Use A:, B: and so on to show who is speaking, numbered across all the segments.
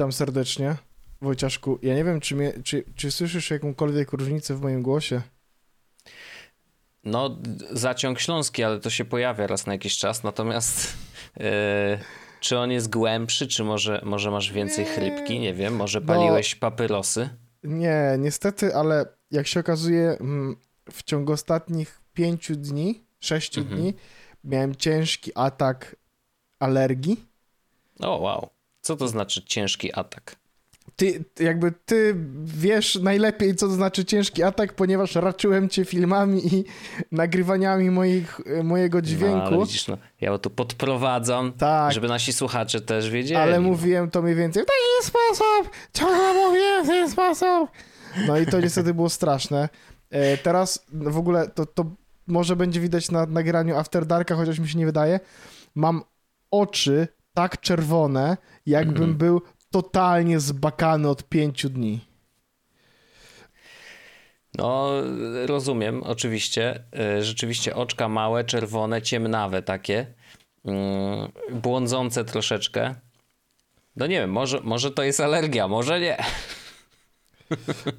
A: Witam serdecznie. Wojciaszku, ja nie wiem, czy, mnie, czy, czy słyszysz jakąkolwiek różnicę w moim głosie?
B: No, zaciąg śląski, ale to się pojawia raz na jakiś czas. Natomiast yy, czy on jest głębszy, czy może, może masz więcej nie. chrypki? Nie wiem, może paliłeś no, papyrosy?
A: Nie, niestety, ale jak się okazuje, mm, w ciągu ostatnich pięciu dni, sześciu mhm. dni, miałem ciężki atak alergii.
B: O, wow. Co to znaczy ciężki atak?
A: Ty, jakby ty wiesz najlepiej, co to znaczy ciężki atak, ponieważ raczyłem cię filmami i nagrywaniami moich, mojego dźwięku.
B: No, widzisz, no, ja to podprowadzam, tak. żeby nasi słuchacze też wiedzieli.
A: Ale mówiłem to mniej więcej w taki sposób, ciągle mówiłem w ten sposób. No i to niestety było straszne. E, teraz w ogóle to, to może będzie widać na nagraniu After Darka, chociaż mi się nie wydaje. Mam oczy tak czerwone, jakbym mm -hmm. był totalnie zbakany od pięciu dni.
B: No, rozumiem, oczywiście. E, rzeczywiście oczka małe, czerwone, ciemnawe takie, mm, błądzące troszeczkę. No nie wiem, może, może to jest alergia, może nie.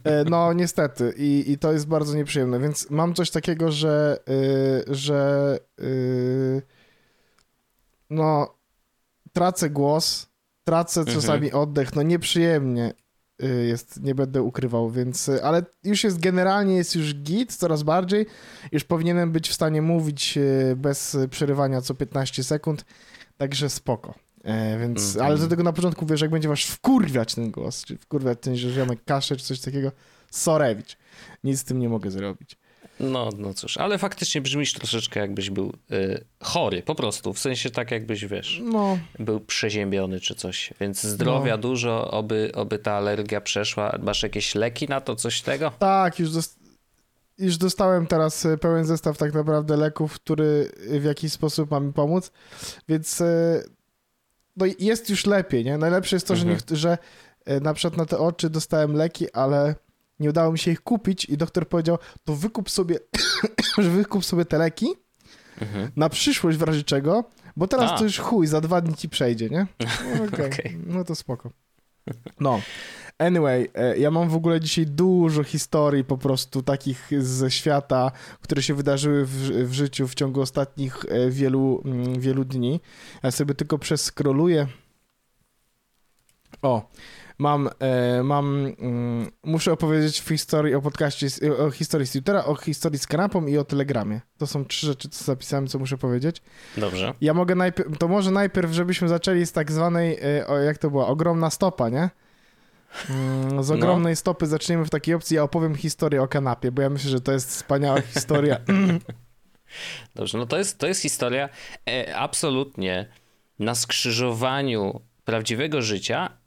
A: E, no, niestety. I, I to jest bardzo nieprzyjemne. Więc mam coś takiego, że, yy, że yy, no, tracę głos, tracę czasami mhm. oddech, no nieprzyjemnie y, jest, nie będę ukrywał, więc, y, ale już jest generalnie, jest już git coraz bardziej, już powinienem być w stanie mówić y, bez przerywania co 15 sekund, także spoko. E, więc, mhm. ale do tego na początku wiesz, jak będzie was wkurwiać ten głos, czy wkurwiać ten ziomek kaszę, czy coś takiego, sorewicz. Nic z tym nie mogę zrobić.
B: No, no cóż, ale faktycznie brzmisz troszeczkę jakbyś był y, chory, po prostu, w sensie tak jakbyś, wiesz, no. był przeziębiony czy coś, więc zdrowia no. dużo, oby, oby ta alergia przeszła. Masz jakieś leki na to, coś tego?
A: Tak, już, dost już dostałem teraz y, pełen zestaw tak naprawdę leków, który w jakiś sposób ma mi pomóc, więc y, no jest już lepiej, nie? Najlepsze jest to, mhm. że, nie, że y, na przykład na te oczy dostałem leki, ale nie udało mi się ich kupić i doktor powiedział, to wykup sobie, że wykup sobie te leki mhm. na przyszłość w razie czego, bo teraz A. to już chuj, za dwa dni ci przejdzie, nie? No, okay. okay. no to spoko. No. Anyway, e, ja mam w ogóle dzisiaj dużo historii po prostu takich ze świata, które się wydarzyły w, w życiu w ciągu ostatnich e, wielu, mm, wielu dni. Ja sobie tylko przeskroluję. O, mam, e, mam mm, muszę opowiedzieć w historii o podcaście, o historii z Twittera, o historii z kanapą i o Telegramie. To są trzy rzeczy, co zapisałem, co muszę powiedzieć.
B: Dobrze.
A: Ja mogę najpierw, to może najpierw, żebyśmy zaczęli z tak zwanej, e, o, jak to była, ogromna stopa, nie? Mm, z no. ogromnej no. stopy zaczniemy w takiej opcji, ja opowiem historię o kanapie, bo ja myślę, że to jest wspaniała historia.
B: Dobrze, no to jest, to jest historia e, absolutnie na skrzyżowaniu prawdziwego życia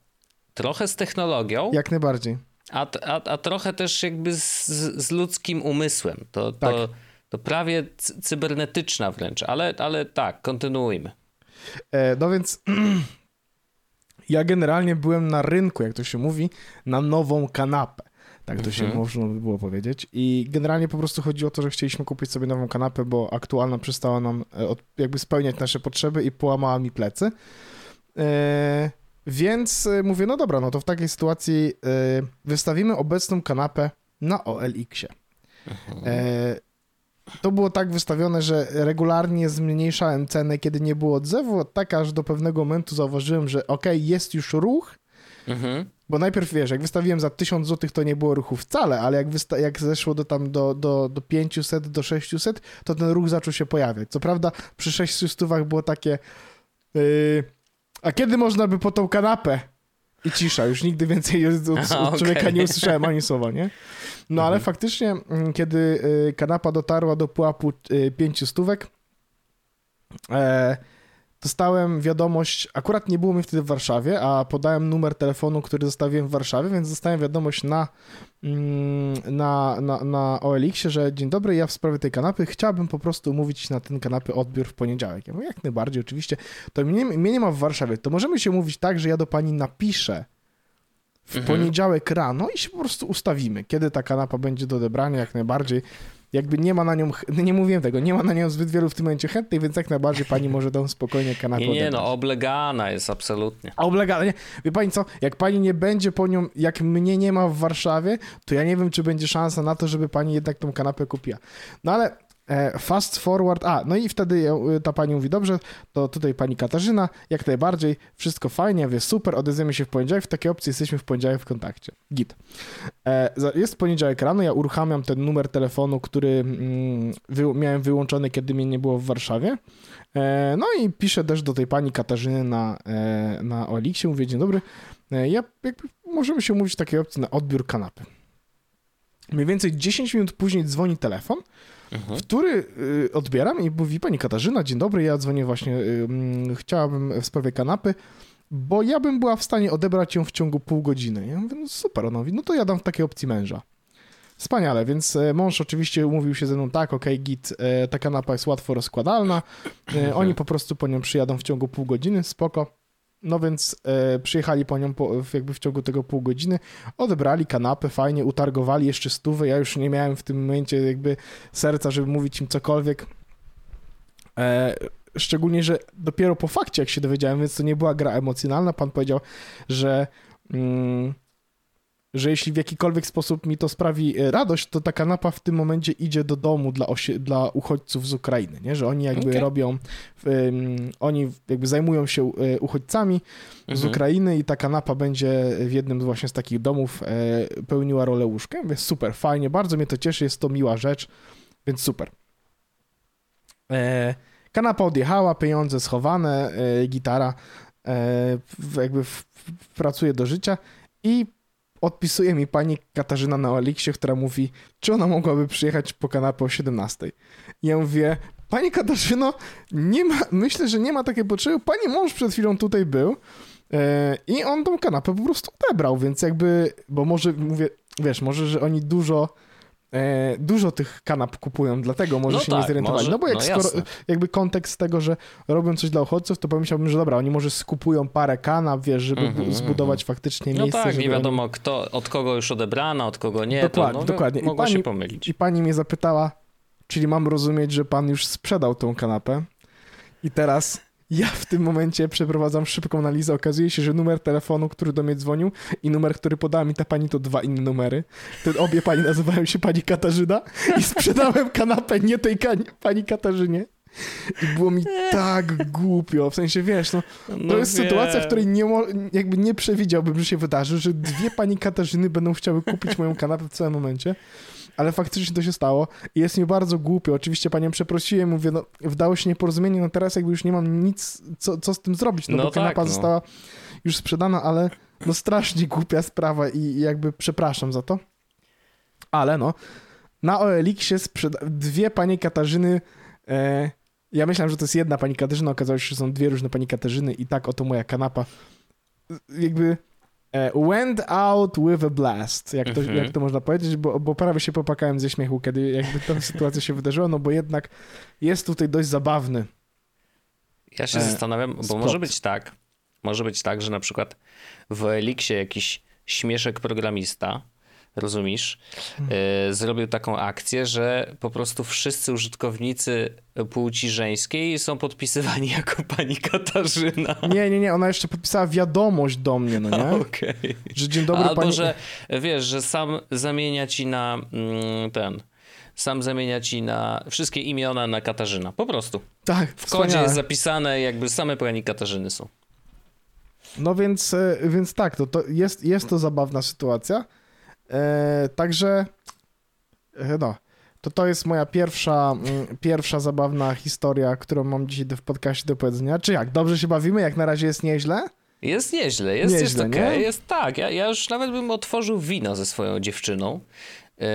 B: trochę z technologią.
A: Jak najbardziej.
B: A, a, a trochę też jakby z, z ludzkim umysłem. To, tak. to, to prawie cybernetyczna wręcz, ale, ale tak, kontynuujmy.
A: E, no więc ja generalnie byłem na rynku, jak to się mówi, na nową kanapę. Tak to się mhm. można by było powiedzieć. I generalnie po prostu chodziło o to, że chcieliśmy kupić sobie nową kanapę, bo aktualna przestała nam e, jakby spełniać nasze potrzeby i połamała mi plecy. E, więc y, mówię, no dobra, no to w takiej sytuacji y, wystawimy obecną kanapę na OLX-ie. Mhm. E, to było tak wystawione, że regularnie zmniejszałem cenę, kiedy nie było odzewu, tak aż do pewnego momentu zauważyłem, że ok, jest już ruch, mhm. bo najpierw, wiesz, jak wystawiłem za 1000 zł, to nie było ruchu wcale, ale jak, jak zeszło do tam do, do, do 500, do 600, to ten ruch zaczął się pojawiać. Co prawda przy 600 było takie... Yy, a kiedy można by po tą kanapę? I cisza, już nigdy więcej od, od okay. człowieka nie usłyszałem ani słowa, nie? No ale mhm. faktycznie, mm, kiedy y, kanapa dotarła do pułapu y, pięciu stówek, e, dostałem wiadomość, akurat nie było mi wtedy w Warszawie, a podałem numer telefonu, który zostawiłem w Warszawie, więc dostałem wiadomość na, mm, na, na, na OLX-ie, że dzień dobry, ja w sprawie tej kanapy chciałbym po prostu umówić na ten kanapy odbiór w poniedziałek. Ja mówię, jak najbardziej, oczywiście. To mnie, mnie nie ma w Warszawie, to możemy się mówić tak, że ja do pani napiszę w mhm. poniedziałek rano i się po prostu ustawimy, kiedy ta kanapa będzie do odebrania, jak najbardziej. Jakby nie ma na nią, nie mówiłem tego, nie ma na nią zbyt wielu w tym momencie chętnych, więc jak najbardziej pani może tą spokojnie kanapę
B: Nie, nie, no oblegana jest absolutnie.
A: Oblegana, nie. Wie pani co, jak pani nie będzie po nią, jak mnie nie ma w Warszawie, to ja nie wiem, czy będzie szansa na to, żeby pani jednak tą kanapę kupiła. No ale fast forward, a no i wtedy e, ta pani mówi, dobrze, to tutaj pani Katarzyna, jak najbardziej, wszystko fajnie, wie super, odezwiemy się w poniedziałek, w takiej opcji jesteśmy w poniedziałek w kontakcie. Git. E, jest poniedziałek rano, ja uruchamiam ten numer telefonu, który mm, miałem wyłączony, kiedy mnie nie było w Warszawie. No i piszę też do tej pani Katarzyny na, na Oliksie, mówię, dzień dobry, ja jakby możemy się umówić w takiej opcji na odbiór kanapy. Mniej więcej 10 minut później dzwoni telefon, mhm. który y, odbieram i mówi pani Katarzyna, dzień dobry, ja dzwonię właśnie, y, chciałabym w sprawie kanapy, bo ja bym była w stanie odebrać ją w ciągu pół godziny. Ja mówię, no super, ona mówi, no to ja dam w takiej opcji męża. Wspaniale, więc e, mąż oczywiście umówił się ze mną, tak, okej, okay, git, e, ta kanapa jest łatwo rozkładalna, e, oni po prostu po nią przyjadą w ciągu pół godziny, spoko. No więc e, przyjechali po nią po, jakby w ciągu tego pół godziny, odebrali kanapę, fajnie, utargowali jeszcze stówę. Ja już nie miałem w tym momencie jakby serca, żeby mówić im cokolwiek. E, szczególnie, że dopiero po fakcie, jak się dowiedziałem, więc to nie była gra emocjonalna. Pan powiedział, że. Mm, że jeśli w jakikolwiek sposób mi to sprawi e, radość, to ta kanapa w tym momencie idzie do domu dla, dla uchodźców z Ukrainy, nie? że oni jakby okay. robią, um, oni jakby zajmują się e, uchodźcami mhm. z Ukrainy i ta kanapa będzie w jednym właśnie z takich domów e, pełniła rolę łóżka. Więc super, fajnie, bardzo mnie to cieszy, jest to miła rzecz, więc super. E, kanapa odjechała, pieniądze schowane, e, gitara e, jakby w, w, pracuje do życia i odpisuje mi pani Katarzyna na Oliksie, która mówi, czy ona mogłaby przyjechać po kanapę o 17. I ja mówię, pani Katarzyno, nie ma, myślę, że nie ma takiej potrzeby. Pani mąż przed chwilą tutaj był yy, i on tą kanapę po prostu odebrał, więc jakby, bo może, mówię, wiesz, może, że oni dużo E, dużo tych kanap kupują, dlatego może no się tak, nie zorientowali. no bo jak no skoro, jakby kontekst tego, że robią coś dla uchodźców, to pomyślałbym, że dobra, oni może skupują parę kanap, wiesz, żeby mm -hmm, zbudować mm -hmm. faktycznie
B: no
A: miejsce.
B: No tak, nie wiadomo oni... kto, od kogo już odebrano, od kogo nie.
A: Dokładnie,
B: to,
A: dokładnie.
B: I pani, się pomylić.
A: I pani mnie zapytała, czyli mam rozumieć, że pan już sprzedał tą kanapę i teraz ja w tym momencie przeprowadzam szybką analizę. Okazuje się, że numer telefonu, który do mnie dzwonił i numer, który podała mi ta pani, to dwa inne numery. Te obie pani nazywają się pani Katarzyna i sprzedałem kanapę nie tej pani Katarzynie. I było mi tak głupio, w sensie, wiesz, no, to no jest wiem. sytuacja, w której nie, jakby nie przewidziałbym, że się wydarzy, że dwie pani Katarzyny będą chciały kupić moją kanapę w całym momencie ale faktycznie to się stało i jest mi bardzo głupio. Oczywiście panią przeprosiłem, mówię, no wdało się nieporozumienie, no teraz jakby już nie mam nic, co, co z tym zrobić, no, no bo tak, kanapa no. została już sprzedana, ale no strasznie głupia sprawa i, jakby przepraszam za to. Ale no, na OLX-ie sprzeda- dwie panie Katarzyny e, ja myślałem, że to jest jedna pani Katarzyna, okazało się, że są dwie różne pani Katarzyny i tak oto moja kanapa. Jakby went out with a blast, jak to, mm -hmm. jak to można powiedzieć, bo, bo prawie się popakałem ze śmiechu, kiedy jakby ta sytuacja się wydarzyła, no bo jednak jest tutaj dość zabawny.
B: Ja się e, zastanawiam, bo splot. może być tak, może być tak, że na przykład w Elixie jakiś śmieszek programista rozumiesz, hmm. zrobił taką akcję, że po prostu wszyscy użytkownicy płci żeńskiej są podpisywani jako pani Katarzyna.
A: Nie, nie, nie, ona jeszcze podpisała wiadomość do mnie, no nie?
B: Okej. Okay.
A: Że dzień dobry
B: Albo,
A: pani...
B: że wiesz, że sam zamienia ci na mm, ten sam zamienia ci na wszystkie imiona na Katarzyna. Po prostu.
A: Tak.
B: W kodzie jest zapisane, jakby same pani Katarzyny są.
A: No więc, e, więc tak, to, to jest, jest to zabawna sytuacja. E, także e, no, to to jest moja pierwsza, mm, pierwsza zabawna historia, którą mam dzisiaj w podcaście do powiedzenia. Czy jak, dobrze się bawimy? Jak na razie jest nieźle?
B: Jest nieźle, jest, nieźle, jest okej, okay. jest tak. Ja, ja już nawet bym otworzył wino ze swoją dziewczyną, yy,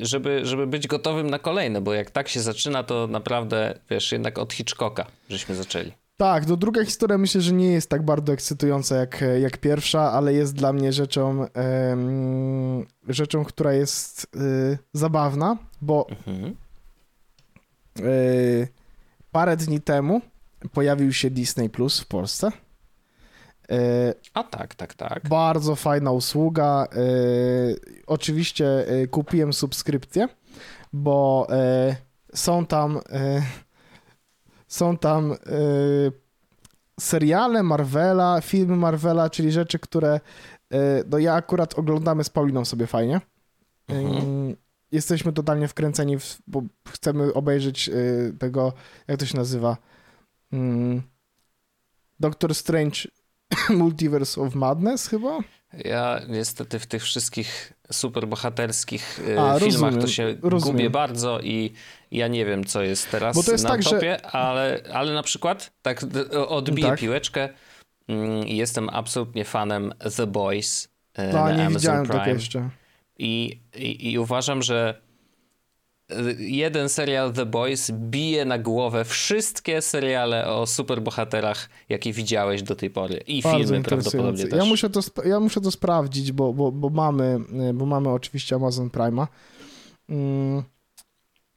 B: żeby, żeby być gotowym na kolejne, bo jak tak się zaczyna, to naprawdę, wiesz, jednak od Hitchcocka żeśmy zaczęli.
A: Tak, no druga historia myślę, że nie jest tak bardzo ekscytująca jak, jak pierwsza, ale jest dla mnie rzeczą, rzeczą która jest y, zabawna, bo mhm. y, parę dni temu pojawił się Disney Plus w Polsce.
B: Y, A tak, tak, tak.
A: Bardzo fajna usługa. Y, oczywiście y, kupiłem subskrypcję bo są tam są tam e, seriale Marvela, filmy Marvela, czyli rzeczy, które e, no ja akurat oglądamy z Pauliną sobie fajnie. Mhm. Jesteśmy totalnie wkręceni, w, bo chcemy obejrzeć e, tego, jak to się nazywa, mm, Doctor Strange Multiverse of Madness chyba?
B: Ja niestety w tych wszystkich superbohaterskich A, filmach rozumiem, to się rozumiem. gubię bardzo i ja nie wiem, co jest teraz Bo to jest na tak, topie, że... ale, ale na przykład, tak odbiję tak. piłeczkę, mm, jestem absolutnie fanem The Boys
A: e, no, na nie Amazon widziałem Prime. jeszcze.
B: I, i, I uważam, że jeden serial The Boys bije na głowę wszystkie seriale o superbohaterach, jakie widziałeś do tej pory. I Bardzo filmy prawdopodobnie też.
A: Ja muszę to, ja muszę to sprawdzić, bo, bo, bo, mamy, bo mamy oczywiście Amazon Prime'a. Mm,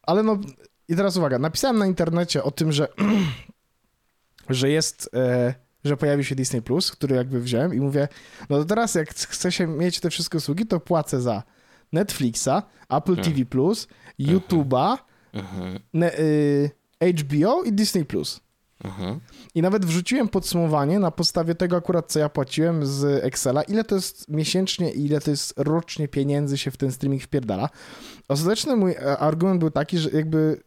A: ale no, i teraz uwaga, napisałem na internecie o tym, że, że jest... E, że pojawi się Disney Plus, który jakby wziąłem i mówię, no to teraz jak chcę się mieć te wszystkie usługi, to płacę za Netflixa, Apple hmm. TV Plus, YouTube'a, mhm. y, HBO i Disney Plus. Mhm. I nawet wrzuciłem podsumowanie na podstawie tego akurat, co ja płaciłem z Excela, ile to jest miesięcznie i ile to jest rocznie pieniędzy się w ten streaming wpierdala. Ostateczny mój e, argument był taki, że jakby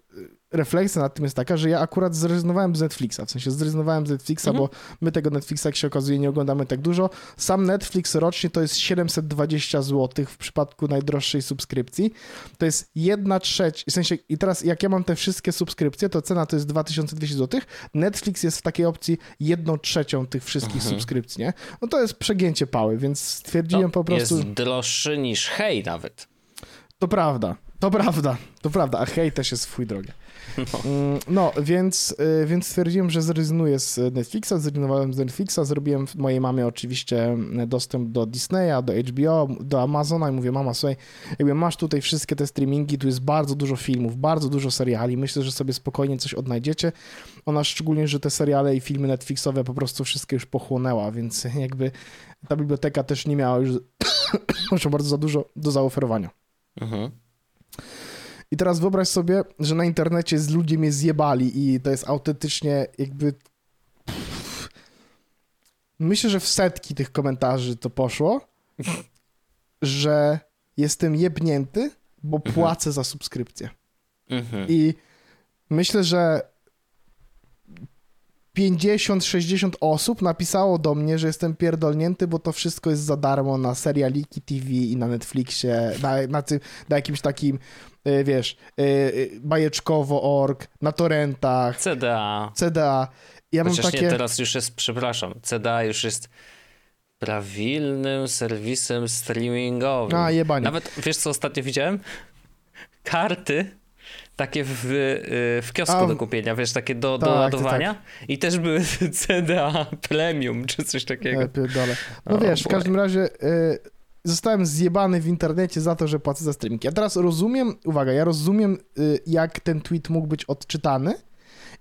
A: refleksja nad tym jest taka, że ja akurat zrezygnowałem z Netflixa, w sensie zrezygnowałem z Netflixa, mhm. bo my tego Netflixa, jak się okazuje, nie oglądamy tak dużo. Sam Netflix rocznie to jest 720 zł w przypadku najdroższej subskrypcji. To jest jedna trzecia, w sensie i teraz jak ja mam te wszystkie subskrypcje, to cena to jest 2200 zł. Netflix jest w takiej opcji jedną trzecią tych wszystkich mhm. subskrypcji, nie? No to jest przegięcie pały, więc stwierdziłem po prostu...
B: jest droższy niż hej nawet.
A: To prawda, to prawda, to prawda, a hej też jest swój drogi. No, mm, no więc, y, więc stwierdziłem, że zrezygnuję z Netflixa, zrezygnowałem z Netflixa, zrobiłem mojej mamie oczywiście dostęp do Disneya, do HBO, do Amazona i mówię, mama, słuchaj, jakby masz tutaj wszystkie te streamingi, tu jest bardzo dużo filmów, bardzo dużo seriali, myślę, że sobie spokojnie coś odnajdziecie. Ona szczególnie, że te seriale i filmy Netflixowe po prostu wszystkie już pochłonęła, więc jakby ta biblioteka też nie miała już bardzo za dużo do zaoferowania. Mhm. I teraz wyobraź sobie, że na internecie z ludzie mnie zjebali i to jest autentycznie jakby... Myślę, że w setki tych komentarzy to poszło, że jestem jebnięty, bo mhm. płacę za subskrypcję. Mhm. I myślę, że 50-60 osób napisało do mnie, że jestem pierdolnięty, bo to wszystko jest za darmo na serialiki TV i na Netflixie, na, na, na jakimś takim, wiesz, y, bajeczkowo.org, na torrentach.
B: CDA.
A: CDA.
B: Ja Chociaż mam takie... nie, teraz już jest, przepraszam, CDA już jest prawilnym serwisem streamingowym.
A: A, jebanie.
B: Nawet, wiesz co ostatnio widziałem? Karty takie w, w kiosku A, do kupienia, wiesz, takie do, tak, do ładowania tak. i też były CDA Premium czy coś takiego.
A: No o, wiesz, w każdym razie y, zostałem zjebany w internecie za to, że płacę za streaming. Ja teraz rozumiem, uwaga, ja rozumiem y, jak ten tweet mógł być odczytany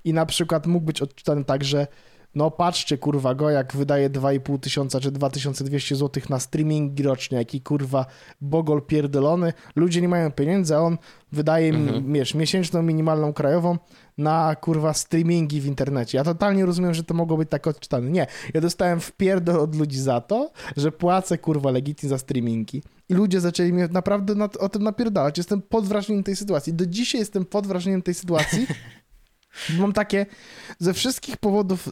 A: i na przykład mógł być odczytany tak, że no patrzcie kurwa go, jak wydaje 2,5 tysiąca czy 2200 zł na streaming rocznie, jaki kurwa bogol pierdolony, ludzie nie mają pieniędzy, a on wydaje, mhm. wiesz, miesięczną minimalną krajową na kurwa streamingi w internecie. Ja totalnie rozumiem, że to mogło być tak odczytane. Nie, ja dostałem wpierdol od ludzi za to, że płacę kurwa legitnie za streamingi. I ludzie zaczęli mnie naprawdę na, o tym napierdalać. Jestem pod wrażeniem tej sytuacji. Do dzisiaj jestem pod wrażeniem tej sytuacji. Mam takie, ze wszystkich powodów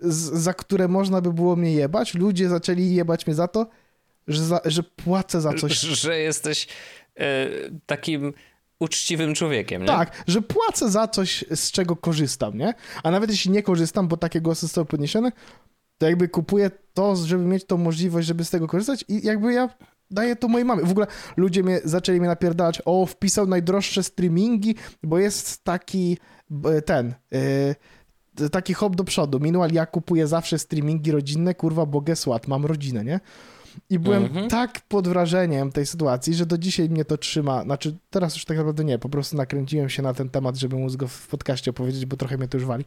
A: za które można by było mnie jebać, ludzie zaczęli jebać mnie za to, że, za, że płacę za coś.
B: Że jesteś e, takim uczciwym człowiekiem, nie?
A: Tak, że płacę za coś, z czego korzystam, nie? A nawet jeśli nie korzystam, bo takie głosy zostały podniesione, to jakby kupuję to, żeby mieć tą możliwość, żeby z tego korzystać i jakby ja daję to mojej mamie. W ogóle ludzie mnie, zaczęli mnie napierdalać, o, wpisał najdroższe streamingi, bo jest taki ten... Yy, taki hop do przodu. Minual ja kupuję zawsze streamingi rodzinne, kurwa, bo guess what, mam rodzinę, nie? I byłem mhm. tak pod wrażeniem tej sytuacji, że do dzisiaj mnie to trzyma. Znaczy, teraz już tak naprawdę nie, po prostu nakręciłem się na ten temat, żeby móc go w podcaście opowiedzieć, bo trochę mnie to już wali.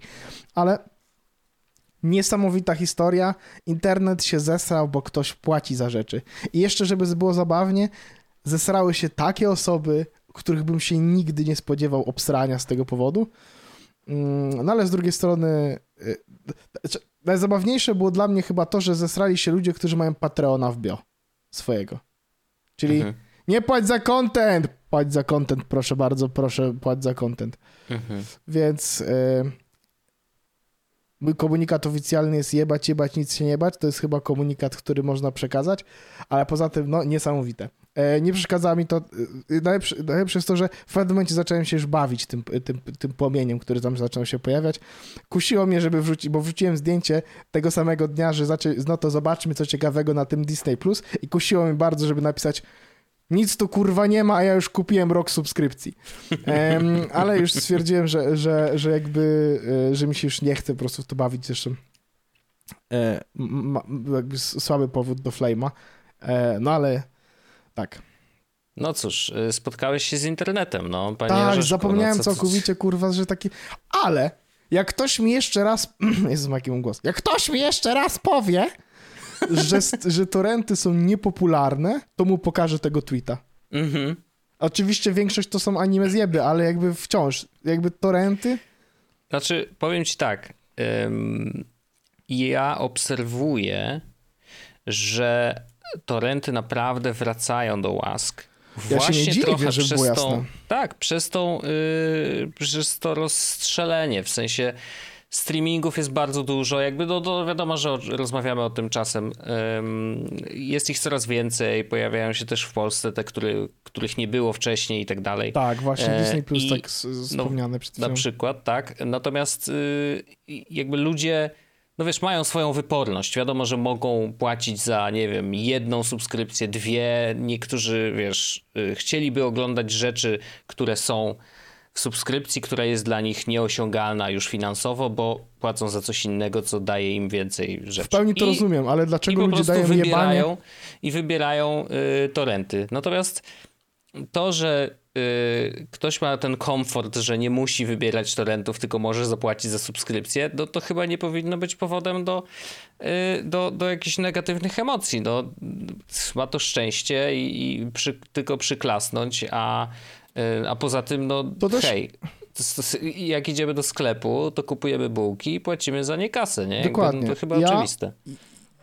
A: Ale niesamowita historia. Internet się zesrał, bo ktoś płaci za rzeczy. I jeszcze, żeby było zabawnie, zesrały się takie osoby, których bym się nigdy nie spodziewał obsrania z tego powodu. Mm, no ale z drugiej strony y, znaczy, najzabawniejsze było dla mnie chyba to, że zesrali się ludzie, którzy mają Patreona w bio swojego. Czyli mhm. nie płać za content, płać za content, proszę bardzo, proszę płać za content. Mhm. Więc y, mój komunikat oficjalny jest jebać, jebać, nic się nie bać. To jest chyba komunikat, który można przekazać, ale poza tym, no, niesamowite. E, nie przeszkadza mi to. E, najlepsze, najlepsze jest to, że w pewnym momencie zacząłem się już bawić tym, tym, tym płomieniem, który tam zaczął się pojawiać. Kusiło mnie, żeby wrzucić, bo wrzuciłem zdjęcie tego samego dnia, że zaczę, no to zobaczmy co ciekawego na tym Disney Plus i kusiło mnie bardzo, żeby napisać nic tu kurwa nie ma, a ja już kupiłem rok subskrypcji. Um, ale już stwierdziłem, że, że, że jakby, e, że mi się już nie chce po prostu w to bawić. Zresztą e, ma, słaby powód do Flame'a. E, no ale tak.
B: No cóż, y, spotkałeś się z internetem, no.
A: Panie tak, Rzeszko, zapomniałem no, co, całkowicie, kurwa, że taki... Ale jak ktoś mi jeszcze raz... Jezus, jaki mam głos. Jak ktoś mi jeszcze raz powie, że, że torenty są niepopularne, to mu pokażę tego tweeta. Mhm. Oczywiście większość to są anime zjeby, ale jakby wciąż, jakby torenty...
B: Znaczy, powiem ci tak, ym, ja obserwuję, że torenty naprawdę wracają do łask.
A: Ja Właśnie nie trochę dziwię, przez tą,
B: tak, przez tą, yy, przez to rozstrzelenie, w sensie streamingów jest bardzo dużo, jakby no, no wiadomo, że rozmawiamy o tym czasem. Jest ich coraz więcej, pojawiają się też w Polsce te, który, których nie było wcześniej i tak dalej.
A: Tak, właśnie e, Disney Plus, I, tak wspomniane no, przed
B: chwilą. Na przykład, tak. Natomiast y, jakby ludzie no wiesz, mają swoją wyporność. Wiadomo, że mogą płacić za, nie wiem, jedną subskrypcję, dwie. Niektórzy, wiesz, y, chcieliby oglądać rzeczy, które są w subskrypcji, która jest dla nich nieosiągalna już finansowo, bo płacą za coś innego, co daje im więcej rzeczy.
A: W pełni to I, rozumiem, ale dlaczego ludzie dają
B: wybierają,
A: jebanie?
B: I wybierają y, torenty. Natomiast to, że y, ktoś ma ten komfort, że nie musi wybierać torrentów, tylko może zapłacić za subskrypcję, no to chyba nie powinno być powodem do, y, do, do jakichś negatywnych emocji. No, ma to szczęście i, i przy, tylko przyklasnąć, a, y, a poza tym, no to też... hej, jak idziemy do sklepu, to kupujemy bułki i płacimy za nie kasę, nie?
A: Dokładnie.
B: Jakby, to chyba ja, oczywiste.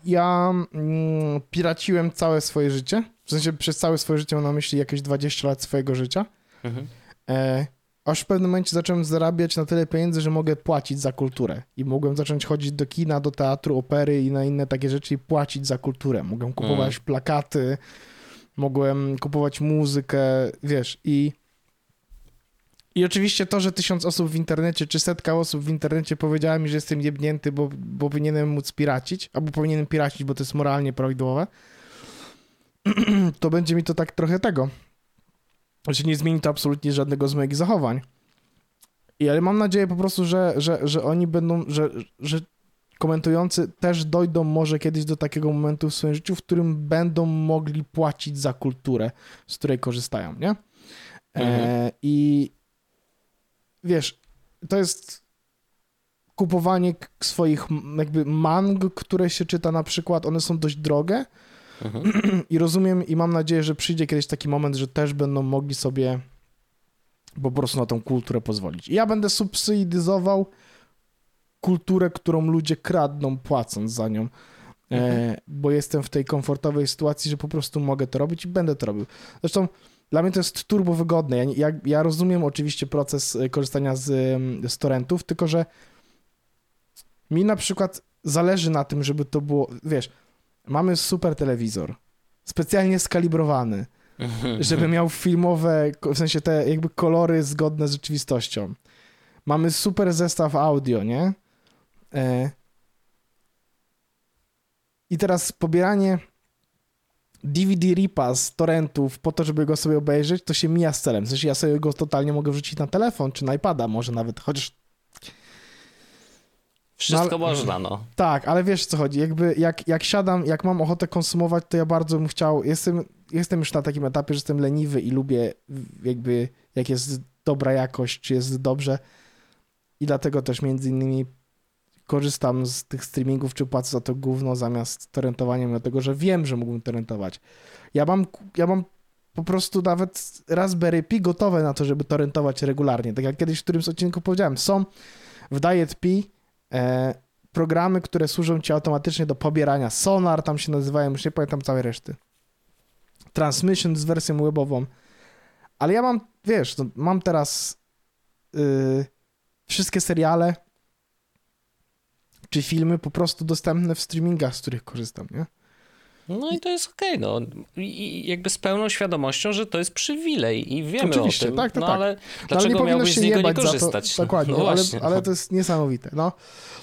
A: Ja mm, piraciłem całe swoje życie w sensie przez całe swoje życie mam na myśli jakieś 20 lat swojego życia. Mhm. E, aż w pewnym momencie zacząłem zarabiać na tyle pieniędzy, że mogę płacić za kulturę. I mogłem zacząć chodzić do kina, do teatru, opery i na inne takie rzeczy i płacić za kulturę. Mogłem kupować mhm. plakaty, mogłem kupować muzykę, wiesz, i i oczywiście to, że tysiąc osób w internecie, czy setka osób w internecie powiedziała mi, że jestem jebnięty, bo, bo powinienem móc piracić, albo powinienem piracić, bo to jest moralnie prawidłowe, to będzie mi to tak trochę tego. Znaczy nie zmieni to absolutnie żadnego z moich zachowań. I ale mam nadzieję po prostu, że, że, że oni będą, że, że komentujący też dojdą może kiedyś do takiego momentu w swoim życiu, w którym będą mogli płacić za kulturę, z której korzystają, nie? E, mhm. E, I wiesz, to jest kupowanie swoich jakby mang, które się czyta na przykład, one są dość drogie, Mhm. I rozumiem i mam nadzieję, że przyjdzie kiedyś taki moment, że też będą mogli sobie po prostu na tą kulturę pozwolić. I ja będę subsydizował kulturę, którą ludzie kradną, płacąc za nią. E, mhm. E, bo jestem w tej komfortowej sytuacji, że po prostu mogę to robić i będę to robił. Zresztą dla mnie to jest turbo wygodne. Ja, ja, ja rozumiem oczywiście proces e, korzystania z, z torrentów, tylko że mi na przykład zależy na tym, żeby to było, wiesz, mamy super telewizor, specjalnie skalibrowany, żeby miał filmowe, w sensie te jakby kolory zgodne z rzeczywistością. Mamy super zestaw audio, nie? E... I teraz pobieranie DVD ripa z torrentów po to, żeby go sobie obejrzeć, to się mija z celem. W sensie ja sobie go totalnie mogę wrzucić na telefon czy na iPada, może nawet, chociaż
B: wszystko no, można, no.
A: Tak, ale wiesz co chodzi, jakby jak, jak siadam, jak mam ochotę konsumować, to ja bardzo bym chciał, jestem, jestem już na takim etapie, że jestem leniwy i lubię jakby, jak jest dobra jakość, czy jest dobrze i dlatego też między innymi korzystam z tych streamingów, czy płacę za to gówno zamiast torrentowania, dlatego że wiem, że mógłbym torrentować. Ja mam, ja mam po prostu nawet Raspberry Pi gotowe na to, żeby to rentować regularnie. Tak jak kiedyś w którymś odcinku powiedziałem, są w Diet Pi programy, które służą ci automatycznie do pobierania. Sonar tam się nazywają, już nie pamiętam całej reszty. Transmission z wersją webową. Ale ja mam, wiesz, no, mam teraz yy, wszystkie seriale czy filmy po prostu dostępne w streamingach, z których korzystam, nie?
B: No i to jest okej, okay, no. I jakby z pełną świadomością, że to jest przywilej i wiemy
A: Oczywiście,
B: o tym.
A: tak, tak,
B: no,
A: tak.
B: ale dlaczego no, ale miałbyś z niego nie korzystać?
A: To, dokładnie, no ale, ale to jest niesamowite. No,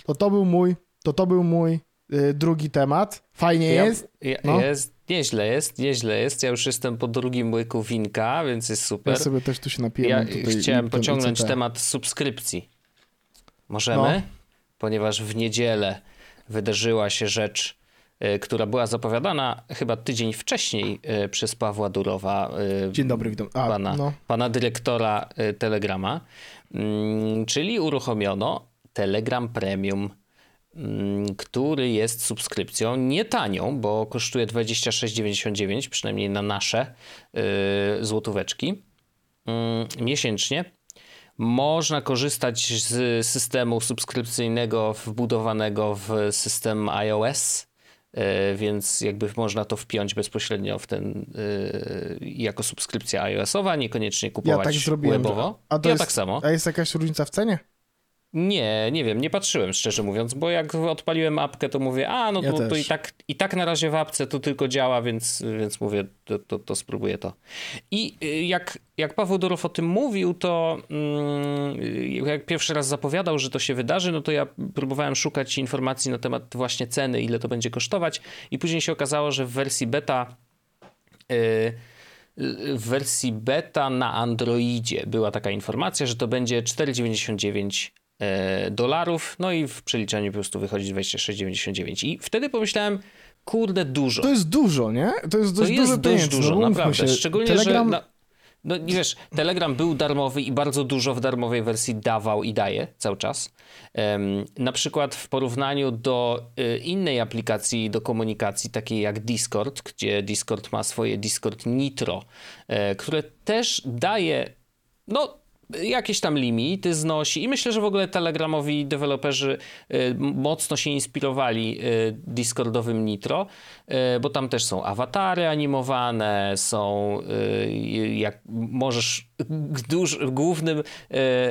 A: to to był mój, to to był mój y, drugi temat. Fajnie ja, jest.
B: Ja, no. Jest, nieźle jest, nieźle jest. Ja już jestem po drugim łyku winka, więc jest super.
A: Ja sobie też tu się napiję.
B: Ja chciałem pociągnąć temat subskrypcji. Możemy? No. Ponieważ w niedzielę wydarzyła się rzecz która była zapowiadana chyba tydzień wcześniej e, przez Pawła Durowa.
A: E, Dzień dobry, witam. A,
B: pana, no. pana dyrektora Telegrama. Mm, czyli uruchomiono Telegram Premium, mm, który jest subskrypcją nie tanią, bo kosztuje 26,99, przynajmniej na nasze złotóweczki mm, miesięcznie. Można korzystać z systemu subskrypcyjnego wbudowanego w system iOS E, więc jakby można to wpiąć bezpośrednio w ten e, jako subskrypcja iOS-owa, niekoniecznie kupować ja tak zrobiłem, webowo.
A: A
B: to
A: ja jest,
B: tak samo.
A: A jest jakaś różnica w cenie?
B: Nie, nie wiem, nie patrzyłem szczerze mówiąc, bo jak odpaliłem apkę, to mówię, a no ja to, to, i, tak, i tak na razie w apce to tylko działa, więc, więc mówię, to, to, to spróbuję to. I y, jak, jak Paweł Dorow o tym mówił, to mm, jak pierwszy raz zapowiadał, że to się wydarzy, no to ja próbowałem szukać informacji na temat właśnie ceny, ile to będzie kosztować i później się okazało, że w wersji beta y, w wersji beta na Androidzie była taka informacja, że to będzie 4,99 E, dolarów, no i w przeliczeniu po prostu wychodzi 26,99 i wtedy pomyślałem, kurde, dużo.
A: To jest dużo, nie? To jest dość
B: to jest
A: dużo
B: dość dużo,
A: no,
B: naprawdę.
A: Się.
B: Szczególnie, Telegram... że... Na... No nie wiesz, Telegram był darmowy i bardzo dużo w darmowej wersji dawał i daje cały czas. Um, na przykład w porównaniu do y, innej aplikacji do komunikacji, takiej jak Discord, gdzie Discord ma swoje Discord Nitro, y, które też daje no jakieś tam limity znosi i myślę, że w ogóle telegramowi deweloperzy y, mocno się inspirowali y, Discordowym Nitro, y, bo tam też są awatary animowane, są jak możesz duż, głównym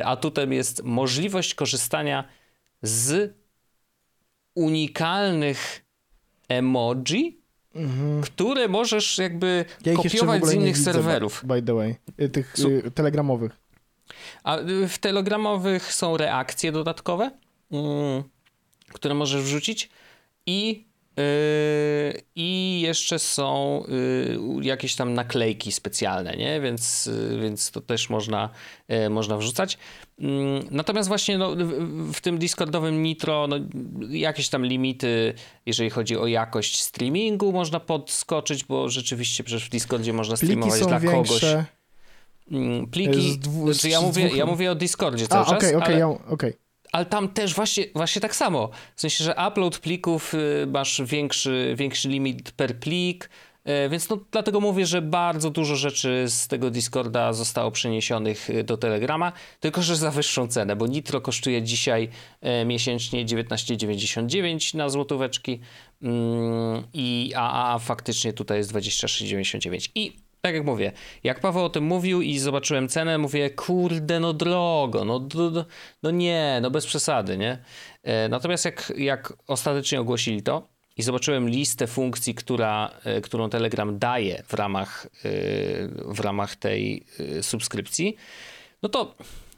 B: atutem jest możliwość korzystania z unikalnych emoji, mhm. które możesz jakby ja kopiować z innych widzę, serwerów.
A: By the way, tych telegramowych.
B: A y, w telegramowych są reakcje dodatkowe, mm, które możesz wrzucić i yy, i jeszcze są yy, jakieś tam naklejki specjalne, nie? Więc, yy, więc to też można, y, można wrzucać. Mm, natomiast właśnie no, w, w tym Discordowym Nitro no, jakieś tam limity, jeżeli chodzi o jakość streamingu można podskoczyć, bo rzeczywiście przecież w Discordzie można streamować dla większe. kogoś pliki, dwu, znaczy ja, mówię, ja mówię o Discordzie cały A, czas,
A: okay, okay, ale, okay.
B: ale tam też właśnie, właśnie tak samo. W sensie, że upload plików y, masz większy, większy limit per plik, y, więc no, dlatego mówię, że bardzo dużo rzeczy z tego Discorda zostało przeniesionych y, do Telegrama, tylko że za wyższą cenę, bo Nitro kosztuje dzisiaj miesięcznie 19,99 na złotóweczki, mm, i, a, a faktycznie tutaj jest 26,99. I tak jak mówię, jak Paweł o tym mówił i zobaczyłem cenę, mówię, kurde, no drogo, no, no, no nie, no bez przesady, nie? E, natomiast jak, jak ostatecznie ogłosili to i zobaczyłem listę funkcji, która, e, którą Telegram daje w ramach, e, w ramach tej subskrypcji, no to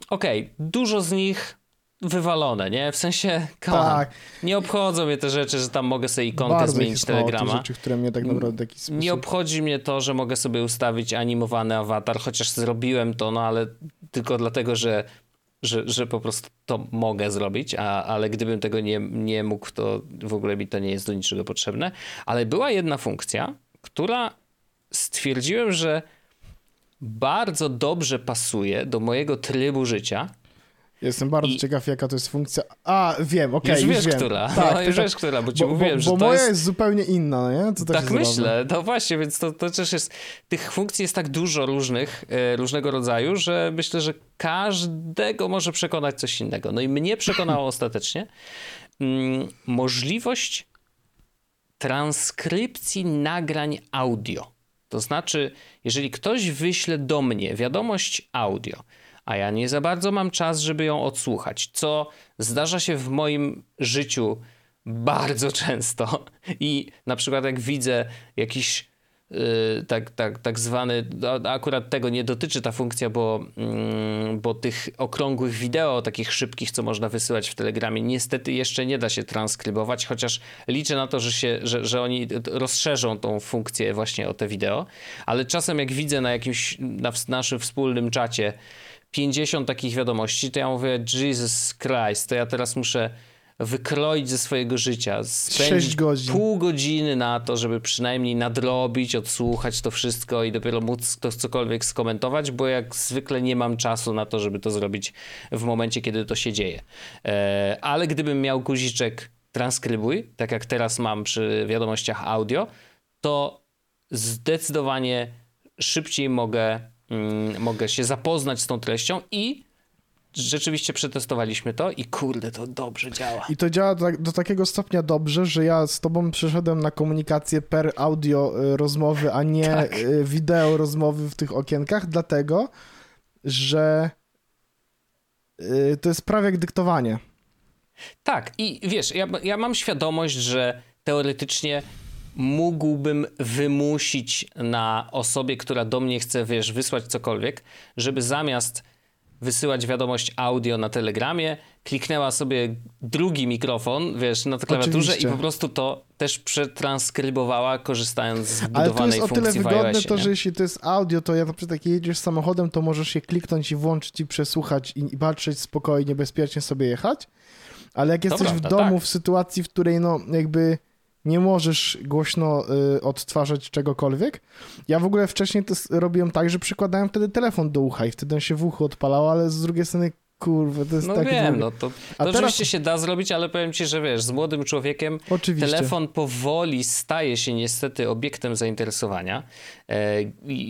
B: okej, okay, dużo z nich wywalone, nie? W sensie, tak. nie obchodzą mnie te rzeczy, że tam mogę sobie ikonkę Bardzo zmienić Telegrama.
A: rzeczy, które mnie tak naprawdę sposób...
B: Nie obchodzi mnie to, że mogę sobie ustawić animowany awatar, chociaż zrobiłem to, no ale tylko dlatego, że, że, że po prostu to mogę zrobić, a, ale gdybym tego nie, nie mógł, to w ogóle mi to nie jest do niczego potrzebne. Ale była jedna funkcja, która stwierdziłem, że bardzo dobrze pasuje do mojego trybu życia,
A: Jestem bardzo I... ciekaw, jaka to jest funkcja. A, wiem, okej, okay,
B: już, już
A: wiesz,
B: wiem. która. Tak, no, już wiesz, która, bo ci
A: bo,
B: mówiłem,
A: bo,
B: że
A: bo
B: to
A: moja
B: jest...
A: jest zupełnie inna, nie?
B: Co tak myślę, no właśnie, więc to, to też jest... Tych funkcji jest tak dużo różnych, e, różnego rodzaju, że myślę, że każdego może przekonać coś innego. No i mnie przekonało ostatecznie mm, możliwość transkrypcji nagrań audio. To znaczy, jeżeli ktoś wyśle do mnie wiadomość audio, a ja nie za bardzo mam czas, żeby ją odsłuchać, co zdarza się w moim życiu bardzo często. I na przykład jak widzę jakiś Y, tak, tak, tak zwany, akurat tego nie dotyczy ta funkcja, bo, mm, bo tych okrągłych wideo, takich szybkich, co można wysyłać w Telegramie, niestety jeszcze nie da się transkrybować, chociaż liczę na to, że, się, że, że oni rozszerzą tą funkcję właśnie o te wideo, ale czasem jak widzę na jakimś, na naszym wspólnym czacie 50 takich wiadomości, to ja mówię, Jesus Christ, to ja teraz muszę wykroić ze swojego życia, spędzić
A: godzin.
B: pół godziny na to, żeby przynajmniej nadrobić, odsłuchać to wszystko i dopiero móc to cokolwiek skomentować, bo jak zwykle nie mam czasu na to, żeby to zrobić w momencie, kiedy to się dzieje. E, ale gdybym miał guziczek transkrybuj, tak jak teraz mam przy wiadomościach audio, to zdecydowanie szybciej mogę, mm, mogę się zapoznać z tą treścią i rzeczywiście przetestowaliśmy to i kurde, to dobrze działa.
A: I to działa do, do takiego stopnia dobrze, że ja z tobą przeszedłem na komunikację per audio y, rozmowy, a nie tak. Y, wideo rozmowy w tych okienkach, dlatego, że y, to jest prawie jak dyktowanie.
B: Tak, i wiesz, ja, ja mam świadomość, że teoretycznie mógłbym wymusić na osobie, która do mnie chce, wiesz, wysłać cokolwiek, żeby zamiast wysyłać wiadomość audio na Telegramie, kliknęła sobie drugi mikrofon, wiesz, na klawiaturze Oczywiście. i po prostu to też przetranskrybowała, korzystając z budowanej funkcji Ale to jest o tyle wygodne
A: to, że jeśli to jest audio, to jak na przykład jak jedziesz samochodem, to możesz się kliknąć i włączyć i przesłuchać i, i patrzeć spokojnie, bezpiecznie sobie jechać. Ale jak jesteś prawda, w domu, tak. w sytuacji, w której no jakby nie możesz głośno y, odtwarzać czegokolwiek. Ja w ogóle wcześniej to robiłem tak, że przykładałem wtedy telefon do ucha i wtedy on się w uchu odpalał, ale z drugiej strony Kurwa, to jest
B: no
A: tak...
B: wiem, no to, to teraz... oczywiście się da zrobić, ale powiem ci, że wiesz, z młodym człowiekiem oczywiście. telefon powoli staje się niestety obiektem zainteresowania. E,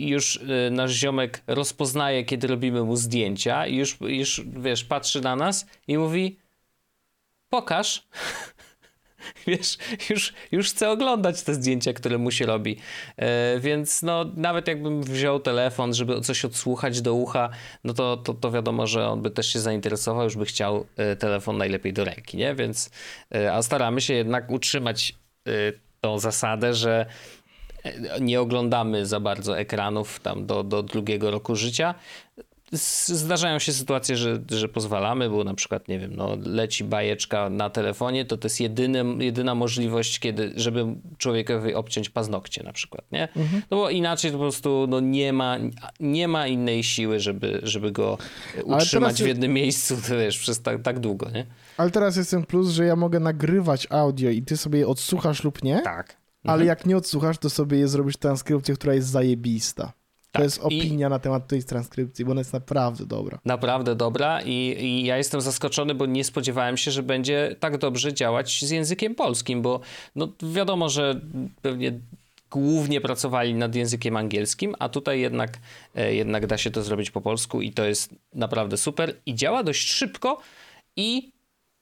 B: już e, nasz ziomek rozpoznaje, kiedy robimy mu zdjęcia i już, już, wiesz, patrzy na nas i mówi pokaż. wiesz, już, już chcę oglądać te zdjęcia, które mu się robi. E, więc no, nawet jakbym wziął telefon, żeby coś odsłuchać do ucha, no to, to, to wiadomo, że on by też się zainteresował, już by chciał e, telefon najlepiej do ręki, nie? Więc, e, a staramy się jednak utrzymać tą zasadę, że nie oglądamy za bardzo ekranów tam do, do drugiego roku życia zdarzają się sytuacje, że, że pozwalamy, bo na przykład, nie wiem, no, leci bajeczka na telefonie, to to jest jedyny, jedyna możliwość, kiedy, żeby człowiekowi obciąć paznokcie na przykład, nie? Mhm. No bo inaczej po prostu no, nie, ma, nie ma innej siły, żeby, żeby go utrzymać w jednym miejscu, wiesz, przez tak, tak długo, nie?
A: Ale teraz jest ten plus, że ja mogę nagrywać audio i ty sobie je odsłuchasz lub nie.
B: Tak.
A: Ale mhm. jak nie odsłuchasz, to sobie je zrobisz transkrypcję, która jest zajebista. Tak. To jest opinia I... na temat tej transkrypcji, bo ona jest naprawdę dobra.
B: Naprawdę dobra i, i, ja jestem zaskoczony, bo nie spodziewałem się, że będzie tak dobrze działać z językiem polskim, bo no, wiadomo, że pewnie głównie pracowali nad językiem angielskim, a tutaj jednak, e, jednak da się to zrobić po polsku i to jest naprawdę super i działa dość szybko i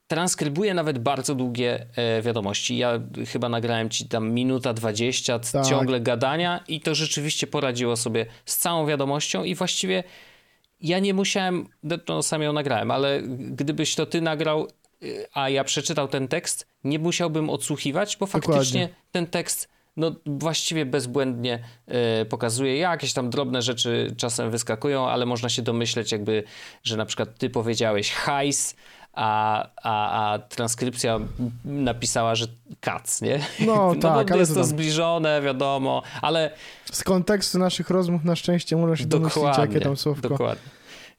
B: transkrybuje nawet bardzo długie e, wiadomości. Ja chyba nagrałem ci tam minuta 20 tak. ciągle gadania i to rzeczywiście poradziło sobie z całą wiadomością i właściwie ja nie musiałem, no sam ją nagrałem, ale gdybyś to ty nagrał, e, a ja przeczytał ten tekst, nie musiałbym odsłuchiwać, bo faktycznie Dokładnie. ten tekst no właściwie bezbłędnie y, pokazuje. Jakieś tam drobne rzeczy czasem wyskakują, ale można się domyśleć jakby, że na przykład ty powiedziałeś hajs, a, a, a transkrypcja napisała, że kac, nie?
A: No, no tak,
B: ale jest to, to zbliżone, wiadomo, ale...
A: Z kontekstu naszych rozmów na szczęście można się domyślić, jakie tam słówko.
B: Dokładnie.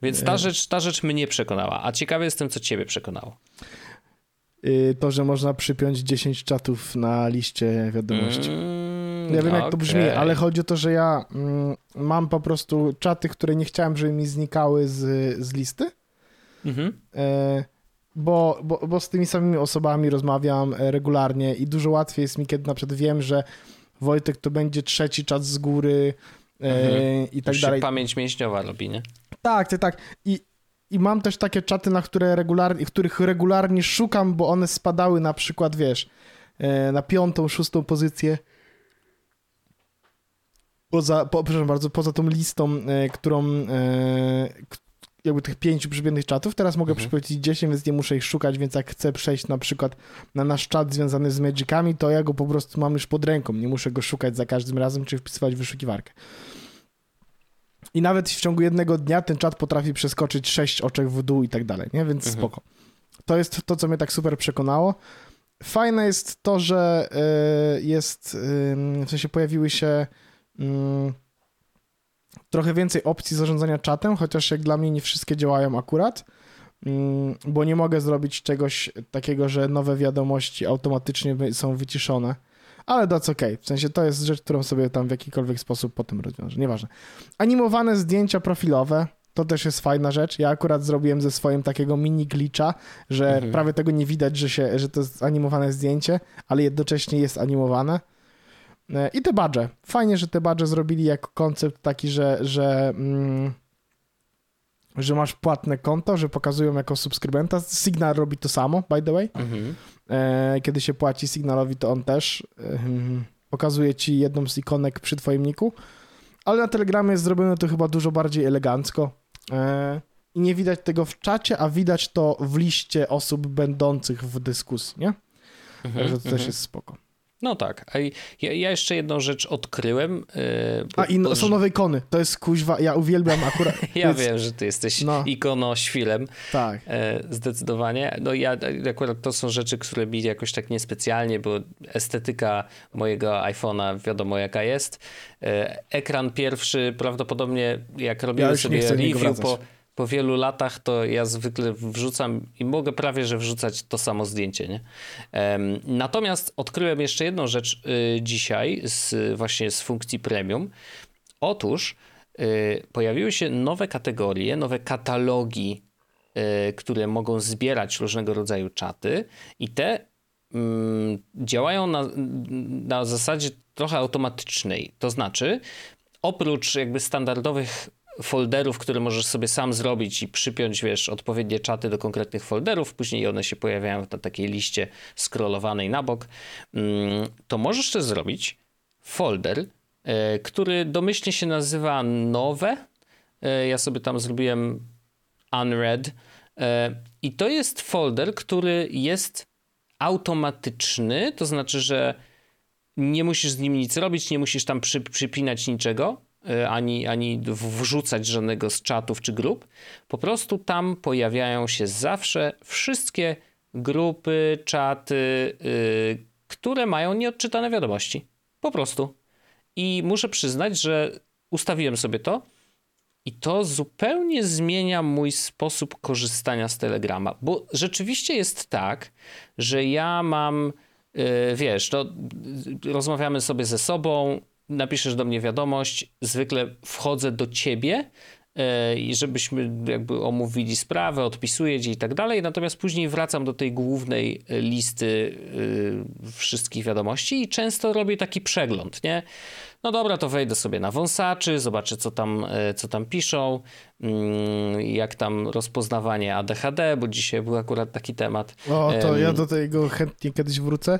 B: Więc ta rzecz, ta rzecz mnie przekonała, a ciekawy jestem, co ciebie przekonało.
A: Y, to, że można przypiąć 10 czatów na liście wiadomości. Mm, ja wiem, jak okay. to brzmi, ale chodzi o to, że ja mm, mam po prostu czaty, które nie chciałem, żeby mi znikały z, z listy Mhm. E, bo, bo, bo z tymi samymi osobami rozmawiam e, regularnie i dużo łatwiej jest mi, kiedy na przykład wiem, że Wojtek to będzie trzeci czat z góry e, mhm. i tak Już dalej.
B: pamięć mięśniowa robi, nie?
A: Tak, tak, tak. I, i mam też takie czaty, na które regularnie, których regularnie szukam, bo one spadały na przykład, wiesz, e, na piątą, szóstą pozycję. Poza, po, przepraszam bardzo, poza tą listą, którą, jakby tych pięciu przybiegłych czatów, teraz mogę mhm. przypomnieć 10, więc nie muszę ich szukać, więc jak chcę przejść na przykład na nasz czat związany z Magicami, to ja go po prostu mam już pod ręką, nie muszę go szukać za każdym razem, czy wpisywać w wyszukiwarkę. I nawet w ciągu jednego dnia ten czat potrafi przeskoczyć sześć oczek w dół i tak dalej, nie? Więc mhm. spoko. To jest to, co mnie tak super przekonało. Fajne jest to, że y, jest, w sensie pojawiły się trochę więcej opcji zarządzania czatem, chociaż jak dla mnie nie wszystkie działają akurat, bo nie mogę zrobić czegoś takiego, że nowe wiadomości automatycznie są wyciszone ale that's ok. W sensie to jest rzecz, którą sobie tam w jakikolwiek sposób potem rozwiążę. Nieważne. Animowane zdjęcia profilowe. To też jest fajna rzecz. Ja akurat zrobiłem ze swoim takiego mini glitcha, że mhm. prawie tego nie widać, że, się, że to jest animowane zdjęcie, ale jednocześnie jest animowane. E, I te badże. Fajnie, że te badże zrobili jako koncept taki, że, że, mm, że masz płatne konto, że pokazują jako subskrybenta. Signal robi to samo, by the way. Mhm. E, kiedy się płaci Signalowi, to on też pokazuje ci jedną z ikonek przy twoim niku, ale na Telegramie jest zrobione to chyba dużo bardziej elegancko e, i nie widać tego w czacie, a widać to w liście osób będących w dyskusji, nie? Mhm, Także to też mhm. jest spoko.
B: No tak. Ja, ja jeszcze jedną rzecz odkryłem. Yy,
A: A i no, są nowe ikony. To jest kuźwa, ja uwielbiam akurat.
B: ja więc... wiem, że ty jesteś no. ikonoświlem.
A: Tak.
B: E, zdecydowanie. No ja akurat to są rzeczy, które mi jakoś tak niespecjalnie, bo estetyka mojego iPhone'a wiadomo jaka jest. E, ekran pierwszy prawdopodobnie jak robiłem ja sobie review po po wielu latach to ja zwykle wrzucam i mogę prawie, że wrzucać to samo zdjęcie, nie? Natomiast odkryłem jeszcze jedną rzecz y, dzisiaj z, właśnie z funkcji premium. Otóż y, pojawiły się nowe kategorie, nowe katalogi, y, które mogą zbierać różnego rodzaju czaty i te mm, działają na, na zasadzie trochę automatycznej. To znaczy, oprócz jakby standardowych folderów, które możesz sobie sam zrobić i przypiąć, wiesz, odpowiednie czaty do konkretnych folderów, później one się pojawiają na takiej liście scrollowanej na bok, mm, to możesz też zrobić folder, e, który domyślnie się nazywa nowe. E, ja sobie tam zrobiłem unread e, i to jest folder, który jest automatyczny, to znaczy, że nie musisz z nim nic robić, nie musisz tam przy, przypinać niczego. E, ani, ani wrzucać żadnego z czatów czy grup. Po prostu tam pojawiają się zawsze wszystkie grupy, czaty, yy, które mają nieodczytane wiadomości. Po prostu. I muszę przyznać, że ustawiłem sobie to i to zupełnie zmienia mój sposób korzystania z Telegrama, bo rzeczywiście jest tak, że ja mam, yy, wiesz, to rozmawiamy sobie ze sobą, napiszesz do mnie wiadomość, zwykle wchodzę do ciebie e, i żebyśmy jakby omówili sprawę, odpisuję ci i tak dalej, natomiast później wracam do tej głównej listy e, wszystkich wiadomości i często robię taki przegląd, nie? No dobra, to wejdę sobie na wąsaczy, zobaczę co tam, e, co tam piszą, mm, jak tam rozpoznawanie ADHD, bo dzisiaj był akurat taki temat.
A: O, to ja do tego chętnie kiedyś wrócę.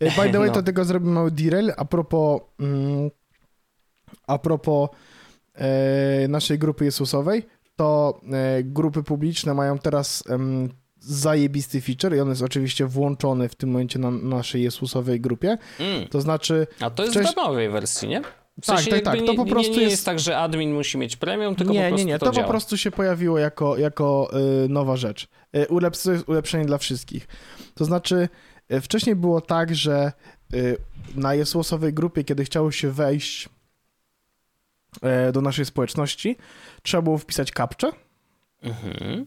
A: E, by the way, no. to tego zrobimy mały derail. A propos, mm, a propos e, naszej grupy Jezusowej, to e, grupy publiczne mają teraz zajebisty feature i on jest oczywiście włączony w tym momencie na naszej Jezusowej grupie. Mm. To znaczy...
B: A to jest wcześniej... w darmowej wersji, nie? W
A: tak, tak, tak. To po prostu
B: nie, nie jest... jest... tak, że admin musi mieć premium, tylko
A: nie,
B: po prostu
A: Nie, nie,
B: to,
A: to, po prostu się pojawiło jako, jako y, nowa rzecz. Y, ulep, to jest ulepszenie dla wszystkich. To znaczy, E, wcześniej było tak, że e, na jesłosowej grupie, kiedy chciało się wejść e, do naszej społeczności, trzeba było wpisać kapczę.
B: Mhm.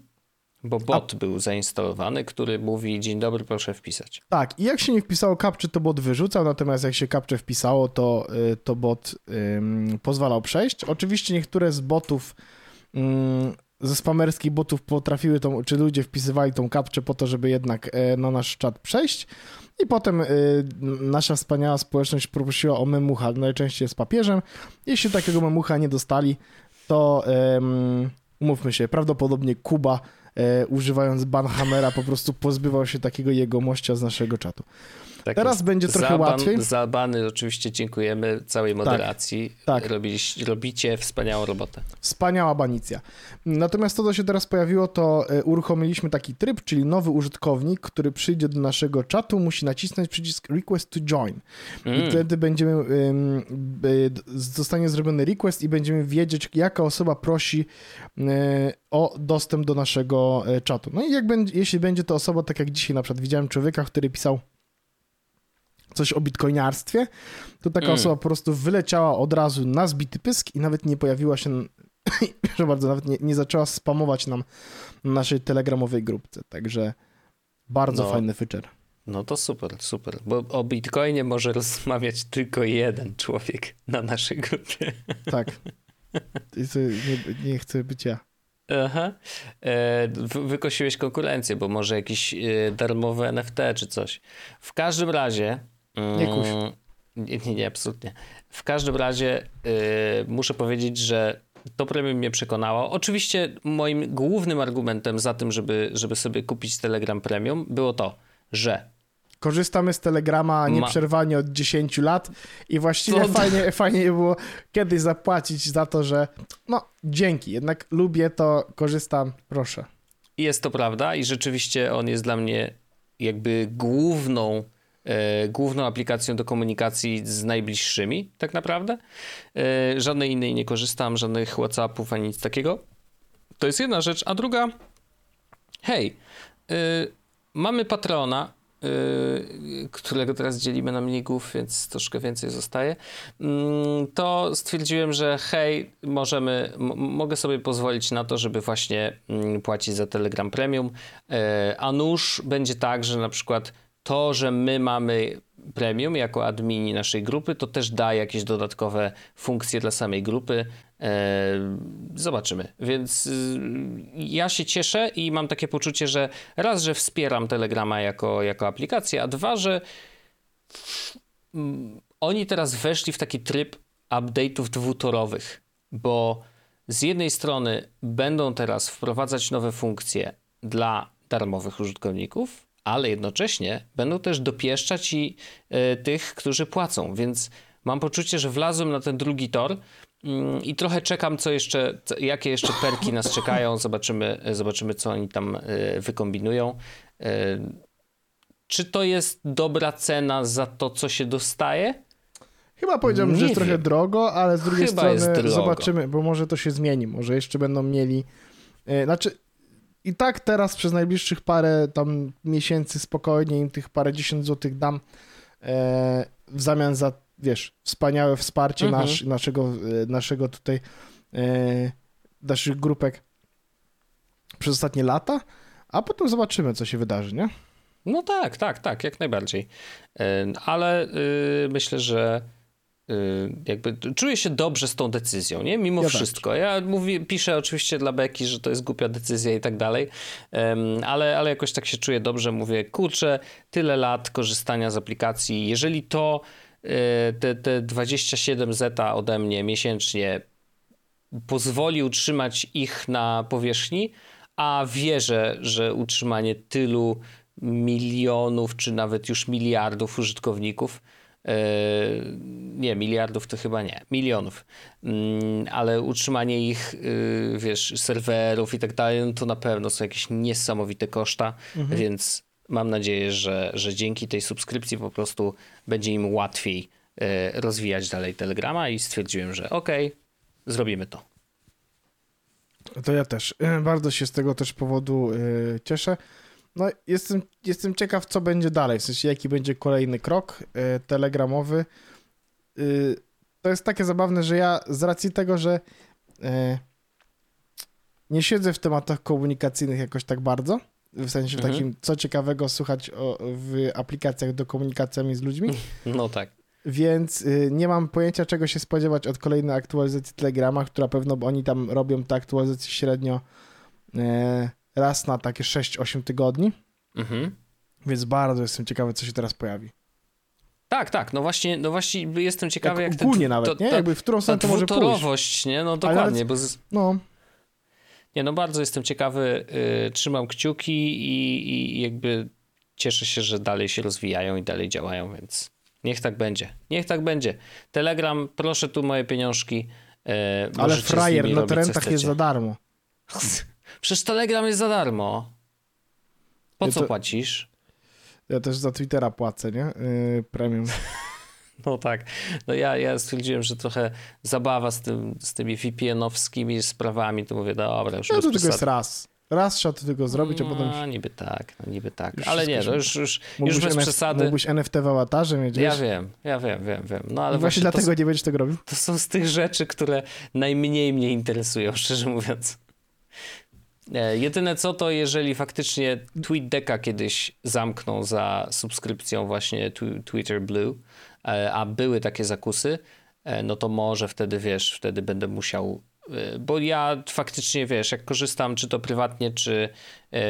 B: Bo bot A... był zainstalowany, który mówi dzień dobry, proszę wpisać.
A: Tak, i jak się nie wpisało kapczy, to bot wyrzucał, natomiast jak się kapczę wpisało, to, to bot ym, pozwalał przejść. Oczywiście niektóre z botów ym, ze spamerskich botów potrafiły tą, czy ludzie wpisywali tą kapczę po to, żeby jednak e, na nasz czat przejść. I potem y, nasza wspaniała społeczność poprosiła o memucha, najczęściej z papieżem. Jeśli takiego memucha nie dostali, to um, umówmy się, prawdopodobnie Kuba, e, używając banhamera, po prostu pozbywał się takiego jegomościa z naszego czatu. Tak Teraz jest. będzie trochę
B: za
A: łatwiej.
B: Za bany oczywiście dziękujemy całej tak, moderacji. Tak, tak. robicie wspaniałą robotę.
A: Wspaniała banicja. Natomiast to, co się teraz pojawiło, to e, uruchomiliśmy taki tryb, czyli nowy użytkownik, który przyjdzie do naszego czatu, musi nacisnąć przycisk request to join. Mm. I wtedy będziemy, um, zostanie zrobiony request i będziemy wiedzieć, jaka osoba prosi um, o dostęp do naszego e, czatu. No i jak będzie, jeśli będzie to osoba, tak jak dzisiaj na przykład widziałem człowieka, który pisał coś o bitcoinarstwie, to taka mm. osoba po prostu wyleciała od razu na zbity pysk i nawet nie pojawiła się, proszę bardzo, nawet nie, nie zaczęła spamować nam na naszej telegramowej grupce. Także bardzo no. fajny feature.
B: No to super, super. Bo o Bitcoinie może rozmawiać tylko jeden człowiek na naszej grupie.
A: Tak. Nie, nie chcę być ja.
B: Aha. E, wykosiłeś konkurencję, bo może jakiś e, darmowy NFT czy coś. W każdym razie
A: nie kuś.
B: Nie, nie, nie, absolutnie. W każdym razie yy, muszę powiedzieć, że to premium mnie przekonało. Oczywiście moim głównym argumentem za tym, żeby, żeby sobie kupić Telegram Premium było to, że
A: korzystamy z Telegrama nieprzerwanie od 10 lat i właściwie fajnie, fajnie było kiedyś zapłacić za to, że no dzięki, jednak lubię to, korzystam, proszę.
B: Jest to prawda i rzeczywiście on jest dla mnie jakby główną główną aplikacją do komunikacji z najbliższymi, tak naprawdę. E, żadnej innej nie korzystam, żadnych WhatsAppów ani nic takiego. To jest jedna rzecz. A druga, hej, e, mamy patrona, którego teraz dzielimy na mnigów, więc troszkę więcej zostaje, mm, to stwierdziłem, że hej, możemy, mogę sobie pozwolić na to, żeby właśnie mm, płacić za Telegram Premium, a nuż będzie tak, że na przykład to, że my mamy premium jako admini naszej grupy, to też da jakieś dodatkowe funkcje dla samej grupy. E, zobaczymy. Więc y, ja się cieszę i mam takie poczucie, że raz, że wspieram Telegrama jako, jako aplikację, a dwa, że oni teraz weszli w taki tryb update'ów dwutorowych, bo z jednej strony będą teraz wprowadzać nowe funkcje dla darmowych użytkowników, ale jednocześnie będą też dopieszczać i y, tych, którzy płacą, więc mam poczucie, że wlazłem na ten drugi tor y, i trochę czekam, co jeszcze, co, jakie jeszcze perki nas czekają, zobaczymy, zobaczymy co oni tam y, wykombinują. Czy to jest dobra cena za to, co się dostaje?
A: Chyba powiedziałbym, Nie że jest wiem. trochę drogo, ale z drugiej Chyba strony zobaczymy, bo może to się zmieni, może jeszcze będą mieli. Znaczy, i tak teraz przez najbliższych parę tam miesięcy spokojnie im tych parę dziesiąt złotych dam e, w zamian za, wiesz, wspaniałe wsparcie mhm. nasz, naszego, e, naszego tutaj e, naszych grupek przez ostatnie lata, a potem zobaczymy, co się wydarzy, nie?
B: No tak, tak, tak, jak najbardziej. E, ale y, myślę, że jakby czuję się dobrze z tą decyzją, nie? Mimo ja wszystko. Tak. Ja mówię, piszę oczywiście dla Beki, że to jest głupia decyzja i tak dalej, ale, ale jakoś tak się czuję dobrze. Mówię, kurczę, tyle lat korzystania z aplikacji. Jeżeli to y, te, te 27 zeta ode mnie miesięcznie pozwoli utrzymać ich na powierzchni, a wierzę, że utrzymanie tylu milionów, czy nawet już miliardów użytkowników nie, miliardów to chyba nie, milionów, mm, ale utrzymanie ich, y, wiesz, serwerów i tak dalej, no to na pewno są jakieś niesamowite koszta, mhm. więc mam nadzieję, że, że dzięki tej subskrypcji po prostu będzie im łatwiej e, rozwijać dalej Telegrama i stwierdziłem, że okej, okay, zrobimy to.
A: To ja też. Bardzo się z tego też powodu cieszę. No, jestem, jestem ciekaw, co będzie dalej, w sensie jaki będzie kolejny krok y, telegramowy. Y, to jest takie zabawne, że ja z racji tego, że y, nie siedzę w tematach komunikacyjnych jakoś tak bardzo, w sensie mhm. takim, co ciekawego słuchać o, w aplikacjach do komunikacji z ludźmi.
B: No tak.
A: Więc nie mam pojęcia, czego się spodziewać od kolejnej aktualizacji Telegrama, która pewno oni tam robią te aktualizacje średnio raz na takie 6-8 tygodni. Mhm. Więc bardzo jestem ciekawy, co się teraz pojawi.
B: Tak, tak, no właśnie, no właśnie jestem ciekawy, jak,
A: jak ogólnie ten, nawet, to, nie? Jakby w którą stronę to może
B: pójść. nie? No dokładnie, bo z...
A: no.
B: Nie, no bardzo jestem ciekawy, yy, trzymam kciuki i, i jakby cieszę się, że dalej się rozwijają i dalej działają, więc niech tak będzie. Niech tak będzie. Telegram, proszę tu moje pieniążki. Yy,
A: Ale frajer na torrentach jest za darmo.
B: Przecież Telegram jest za darmo. Po ja co to... płacisz?
A: Ja też za Twittera płacę, nie? Yy, premium.
B: No tak. No ja, ja stwierdziłem, że trochę zabawa z, tym, z tymi VPN-owskimi sprawami, to mówię, dobra, już
A: No to tylko jest raz. Raz trzeba to tylko zrobić, a
B: no,
A: potem...
B: No niby tak, no niby tak. Ale nie, no już, już, już bez
A: NF...
B: przesady.
A: Mógłbyś NFT w awatarze mieć,
B: Ja wiem, ja wiem, wiem, wiem. No, ale
A: I właśnie, dlatego
B: to,
A: nie będziesz tego robił?
B: To są z tych rzeczy, które najmniej mnie interesują, szczerze mówiąc. E, jedyne co to, jeżeli faktycznie TweetDecka kiedyś zamkną za subskrypcją właśnie Twitter Blue, e, a były takie zakusy, e, no to może wtedy, wiesz, wtedy będę musiał bo ja faktycznie, wiesz, jak korzystam czy to prywatnie, czy,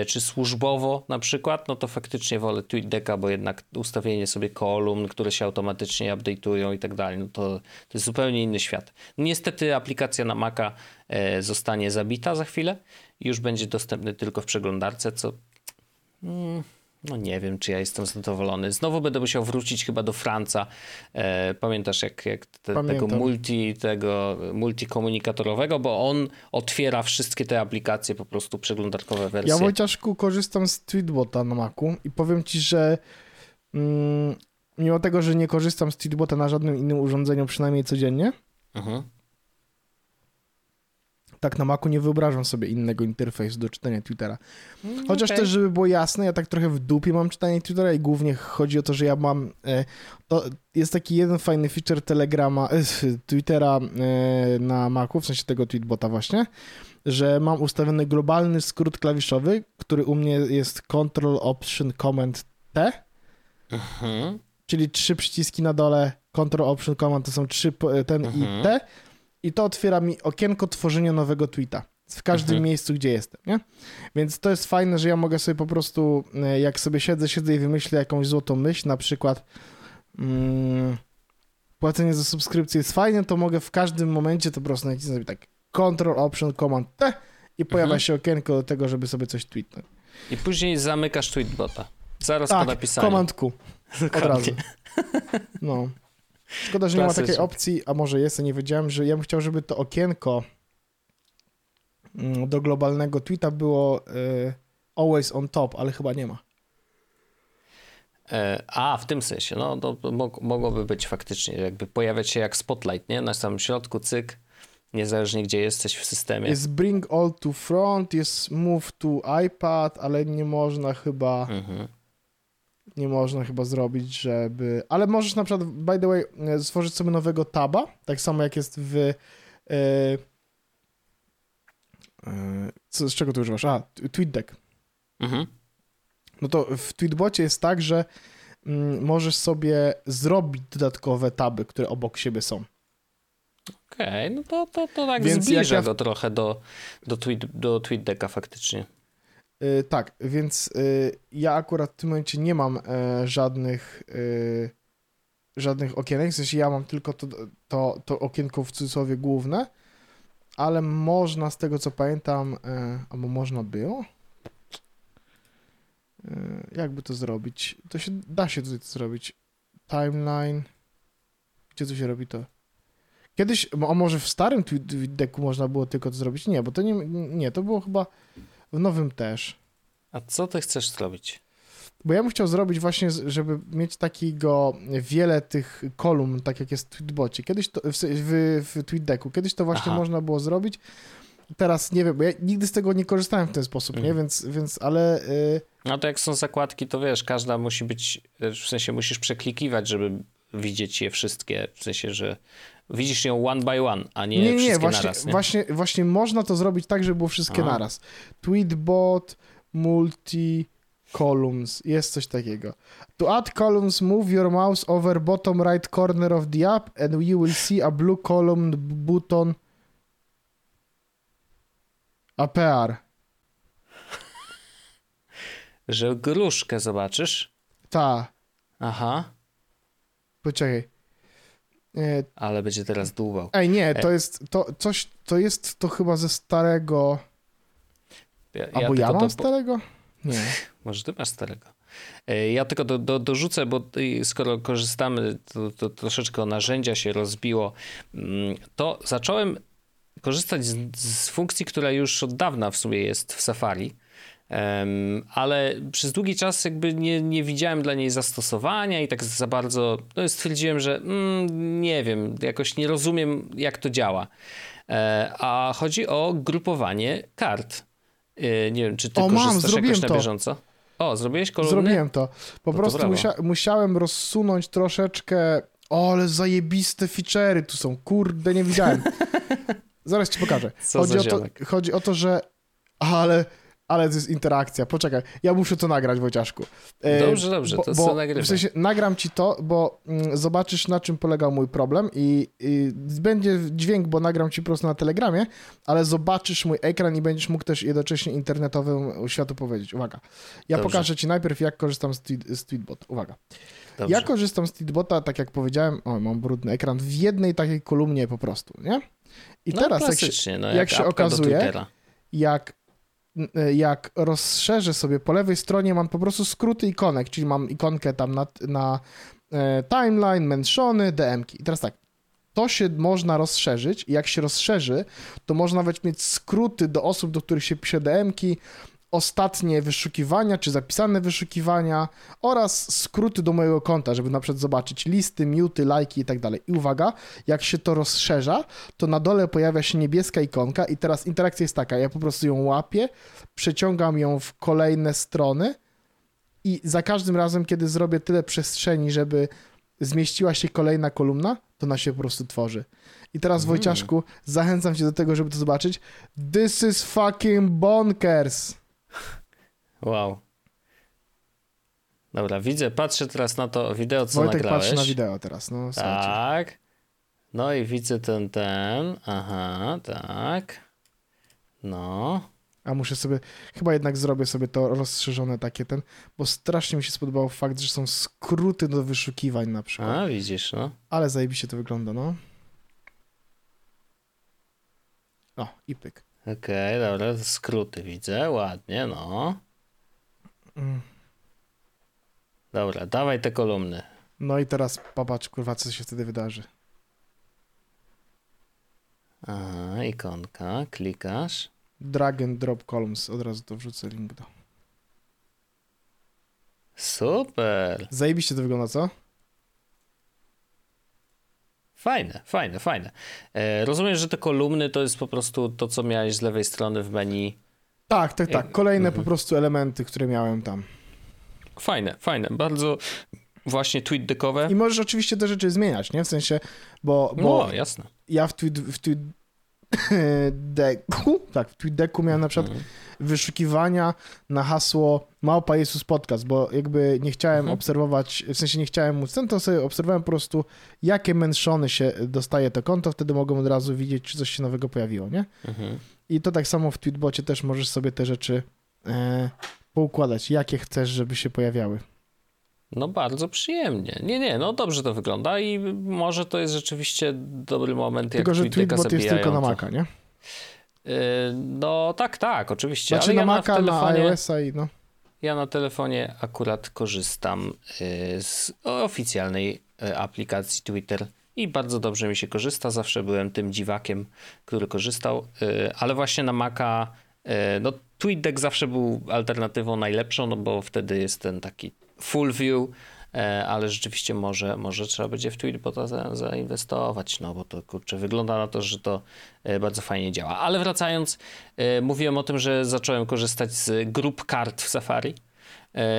B: czy służbowo na przykład, no to faktycznie wolę TweetDecka, bo jednak ustawienie sobie kolumn, które się automatycznie update'ują i tak dalej, no to, to jest zupełnie inny świat. Niestety aplikacja na Maca zostanie zabita za chwilę, już będzie dostępny tylko w przeglądarce, co mm, no nie wiem, czy ja jestem zadowolony. Znowu będę musiał wrócić chyba do Franca. E, pamiętasz jak, jak te, tego multi, tego multikomunikatorowego, bo on otwiera wszystkie te aplikacje, po prostu przeglądarkowe wersje.
A: Ja Wojciaszku korzystam z Tweetbota na Macu i powiem ci, że mm, mimo tego, że nie korzystam z Tweetbota na żadnym innym urządzeniu, przynajmniej codziennie, mhm tak na Macu nie wyobrażam sobie innego interfejsu do czytania Twittera. Mm, Chociaż okay. też, żeby było jasne, ja tak trochę w dupie mam czytanie Twittera i głównie chodzi o to, że ja mam... E, to jest taki jeden fajny feature Telegrama, e, Twittera e, na Macu, w sensie tego tweetbota właśnie, że mam ustawiony globalny skrót klawiszowy, który u mnie jest Control Option Command T, mhm. czyli trzy przyciski na dole, Control Option Command to są trzy, ten i mhm. T, i to otwiera mi okienko tworzenia nowego tweeta w każdym mhm. miejscu, gdzie jestem, nie? Więc to jest fajne, że ja mogę sobie po prostu, e, jak sobie siedzę, siedzę i wymyślę jakąś złotą myśl, na przykład mm, płacenie za subskrypcję jest fajne, to mogę w każdym momencie to po prostu nacisnąć tak Control Option Command T i pojawia mhm. się okienko do tego, żeby sobie coś tweetnąć.
B: I później zamykasz tweetbota. Zaraz
A: tak,
B: po napisaniu.
A: Command Q. Od razu. No. Szkoda, że nie ma takiej opcji, a może jest, ja nie wiedziałem, że ja bym chciał, żeby to okienko mm, do globalnego tweeta było y, always on top, ale chyba nie ma.
B: E, a, w tym sensie, no to mogłoby być faktycznie, jakby pojawiać się jak spotlight, nie? Na samym środku, cyk, niezależnie gdzie jesteś w systemie.
A: Jest bring all to front, jest move to iPad, ale nie można chyba... Mhm nie można chyba zrobić, żeby... Ale możesz na przykład, by the way, e, stworzyć sobie nowego taba, tak samo jak jest w... Yy... Co, z czego tu używasz? A, TweetDeck. Mhm. No to w Tweetbocie jest tak, że mm, możesz sobie zrobić dodatkowe taby, które obok siebie są.
B: Okej, okay, no to, to, to tak Więc zbliża ja... go trochę do, do, tweet, do TweetDecka faktycznie.
A: Y, tak, więc y, ja akurat w tym momencie nie mam e, żadnych żadnych okienek, w sensie ja mam tylko to, to, to okienko w cudzysłowie główne, ale można z tego co pamiętam, e, albo można było, e, jakby to zrobić, to się da się tutaj to zrobić, timeline, gdzie to się robi to? Kiedyś, a może w starym deku można było tylko to zrobić? Nie, bo to nie, nie, to było chyba w nowym też.
B: A co ty chcesz zrobić?
A: Bo ja bym chciał zrobić właśnie, żeby mieć takiego wiele tych kolumn, tak jak jest w Tweetbocie. Kiedyś to, w, w, w TweetDecku, kiedyś to właśnie Aha. można było zrobić. Teraz nie wiem, bo ja nigdy z tego nie korzystałem w ten sposób, nie? Mhm. Więc, więc ale... Y...
B: No to jak są zakładki, to wiesz, każda musi być, w sensie musisz przeklikiwać, żeby widzieć je wszystkie, w sensie, że widzisz ją one by one, a nie, nie, nie wszystkie
A: właśnie,
B: naraz. Nie?
A: Właśnie, właśnie można to zrobić tak, żeby było wszystkie Aha. naraz. Tweetbot, multi columns. Jest coś takiego. To add columns, move your mouse over bottom right corner of the app and you will see a blue column button appear.
B: Że gruszkę zobaczysz?
A: Ta.
B: Aha.
A: Poczekaj.
B: E... Ale będzie teraz dłubał.
A: Ej, nie, to e... jest to coś, to jest to chyba ze starego... Ja, Albo ja, ja mam to... starego? Nie.
B: Może ty masz starego. E, ja tylko do, do, dorzucę, bo skoro korzystamy, to, to troszeczkę narzędzia się rozbiło, mm, to zacząłem korzystać z, z funkcji, która już od dawna w sumie jest w Safari, Um, ale przez długi czas jakby nie, nie widziałem dla niej zastosowania i tak za bardzo no stwierdziłem, że mm, nie wiem, jakoś nie rozumiem jak to działa. E, a chodzi o grupowanie kart. E, nie wiem, czy ty o, korzystasz mam, jakoś na to. bieżąco? O, zrobiłeś kolumny?
A: Zrobiłem to. Po no prostu to musia musiałem rozsunąć troszeczkę o, ale zajebiste feature'y tu są. Kurde, nie widziałem. Zaraz ci pokażę.
B: Co chodzi,
A: o to, chodzi o to, że ale ale to jest interakcja. Poczekaj, ja muszę to nagrać, Wojciaszku.
B: E, dobrze, dobrze, to bo,
A: W sensie nagram ci to, bo mm, zobaczysz, na czym polegał mój problem i, i, będzie dźwięk, bo nagram ci po prostu na Telegramie, ale zobaczysz mój ekran i będziesz mógł też jednocześnie internetowym światu powiedzieć. Uwaga. Ja dobrze. pokażę ci najpierw, jak korzystam z, tweet, z Tweetbot. Uwaga. Dobrze. Ja korzystam z Tweetbota, tak jak powiedziałem, o, mam brudny ekran, w jednej takiej kolumnie po prostu, nie? I
B: no,
A: teraz, jak się, no, jak jak się okazuje, jak jak rozszerzę sobie po lewej stronie, mam po prostu skróty ikonek, czyli mam ikonkę tam na, na e, timeline, menszony, DM-ki. I teraz tak, to się można rozszerzyć i jak się rozszerzy, to można nawet mieć skróty do osób, do których się pisze DM-ki, ostatnie wyszukiwania, czy zapisane wyszukiwania oraz skróty do mojego konta, żeby na przykład zobaczyć listy, muty, lajki i tak dalej. I uwaga, jak się to rozszerza, to na dole pojawia się niebieska ikonka i teraz interakcja jest taka, ja po prostu ją łapię, przeciągam ją w kolejne strony i za każdym razem, kiedy zrobię tyle przestrzeni, żeby zmieściła się kolejna kolumna, to ona się po prostu tworzy. I teraz, mm. Wojciaszku, zachęcam cię do tego, żeby to zobaczyć. This is fucking bonkers!
B: Wow. Dobra, widzę, patrzę teraz na to wideo, co
A: Wojtek
B: nagrałeś.
A: patrzy na wideo teraz, no.
B: Tak. No i widzę ten, ten. Aha, tak. No.
A: A muszę sobie, chyba jednak zrobię sobie to rozszerzone takie ten, bo strasznie mi się spodobał fakt, że są skróty do wyszukiwań na przykład.
B: A, widzisz, no.
A: Ale zajebiście to wygląda, no. O, i pyk.
B: Okej, okay, dobra, skróty widzę, ładnie, no. Dobra, dawaj te kolumny.
A: No i teraz popatrz, kurwa, co się wtedy wydarzy.
B: Aha, ikonka, klikasz.
A: Drag and drop columns, od razu to wrzucę link do.
B: Super.
A: Zajebiście to wygląda, co?
B: Fajne, fajne, fajne. E, rozumiem, że te kolumny to jest po prostu to, co miałeś z lewej strony w menu.
A: Tak, tak, tak. Kolejne mhm. po prostu elementy, które miałem tam.
B: Fajne, fajne. Bardzo właśnie tweet deckowe.
A: I możesz oczywiście te rzeczy zmieniać, nie? W sensie, bo... bo
B: no, jasne.
A: Ja w tweet, w tweet decku, tak, w tweet decku miałem na przykład mhm. wyszukiwania na hasło Małpa Jezus Podcast, bo jakby nie chciałem mhm. obserwować, w sensie nie chciałem móc ten, to sobie obserwowałem po prostu, jakie menszony się dostaje to konto, wtedy mogłem od razu widzieć, czy coś się nowego pojawiło, nie? Mhm. I to tak samo w Tweetbocie też możesz sobie te rzeczy e, poukładać, jakie chcesz, żeby się pojawiały.
B: No bardzo przyjemnie. Nie, nie, no dobrze to wygląda i może to jest rzeczywiście dobry moment,
A: Tylko,
B: jak
A: że Tweetbot jest tylko na Maca, nie?
B: Yy, no tak, tak, oczywiście.
A: Znaczy
B: Ale
A: na
B: ja
A: Maca, na, telefonie, na iOS-a i no.
B: Ja na telefonie akurat korzystam yy, z oficjalnej yy, aplikacji Twitter i bardzo dobrze mi się korzysta. Zawsze byłem tym dziwakiem, który korzystał, ale właśnie na Maca no TweetDeck zawsze był alternatywą najlepszą, no bo wtedy jest ten taki full view, e, ale rzeczywiście może, może trzeba będzie w Tweetbota za, zainwestować, no bo to kurczę, wygląda na to, że to e, bardzo fajnie działa. Ale wracając, e, mówiłem o tym, że zacząłem korzystać z grup kart w Safari.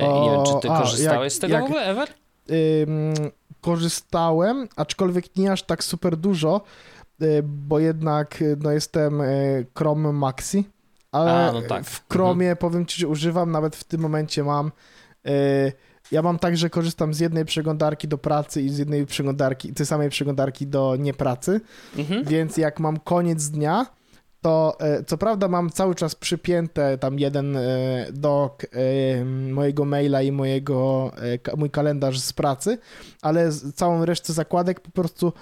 B: O, nie wiem, czy ty a, korzystałeś jak, z tego jak, w ogóle, Ever? Ym,
A: korzystałem, aczkolwiek nie aż tak super dużo, bo jednak no, jestem Chrome Maxi, ale a, no tak. w Chromie mhm. powiem ci, że używam, nawet w tym momencie mam ja mam tak, że korzystam z jednej przeglądarki do pracy i z jednej przeglądarki, tej samej przeglądarki do niepracy, mhm. więc jak mam koniec dnia, to e, co prawda mam cały czas przypięte tam jeden e, do mojego maila i mojego, mój kalendarz z pracy, ale całą resztę zakładek po prostu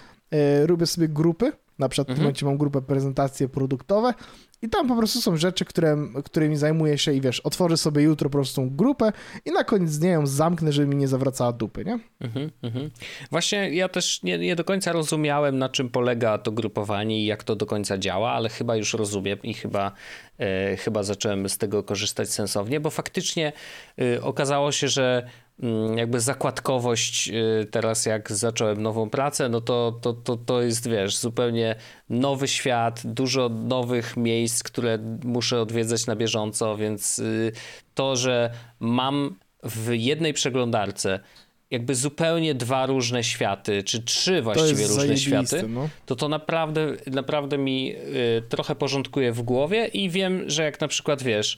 A: robię sobie grupy. Na przykład w tym mhm. momencie mam grupę prezentacje produktowe i tam po prostu są rzeczy, które, którymi zajmuję się i wiesz, otworzę sobie jutro po prostu grupę i na koniec dnia ją zamknę, żeby mi nie zawracała dupy, nie? Mhm,
B: mhm. Właśnie ja też nie, nie do końca rozumiałem, na czym polega to grupowanie i jak to do końca działa, ale chyba już rozumiem i chyba, e, chyba zacząłem z tego korzystać sensownie, bo faktycznie e, okazało się, że jakby zakładkowość y, teraz jak zacząłem nową pracę, no to, to, to, to jest, wiesz, zupełnie nowy świat, dużo nowych miejsc, które muszę odwiedzać na bieżąco, więc y, to, że mam w jednej przeglądarce jakby zupełnie dwa różne światy, czy trzy właściwie różne światy, no. to to naprawdę, naprawdę mi y, trochę porządkuje w głowie i wiem, że jak na przykład, wiesz, Mm,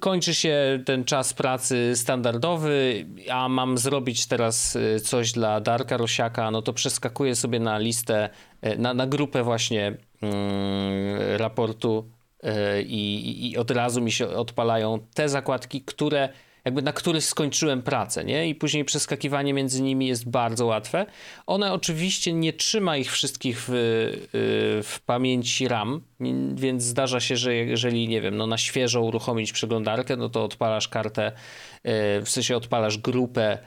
B: kończy się ten czas pracy standardowy, a mam zrobić teraz y, coś dla Darka Rosiaka, no to przeskakuję sobie na listę, y, na, na grupę właśnie mm, raportu y, i, i od razu mi się odpalają te zakładki, które jakby na których skończyłem pracę, nie? I później przeskakiwanie między nimi jest bardzo łatwe. One oczywiście nie trzyma ich wszystkich w, w pamięci RAM, więc zdarza się, że jeżeli, nie wiem, no na świeżo uruchomić przeglądarkę, no to odpalasz kartę, y, w sensie odpalasz grupę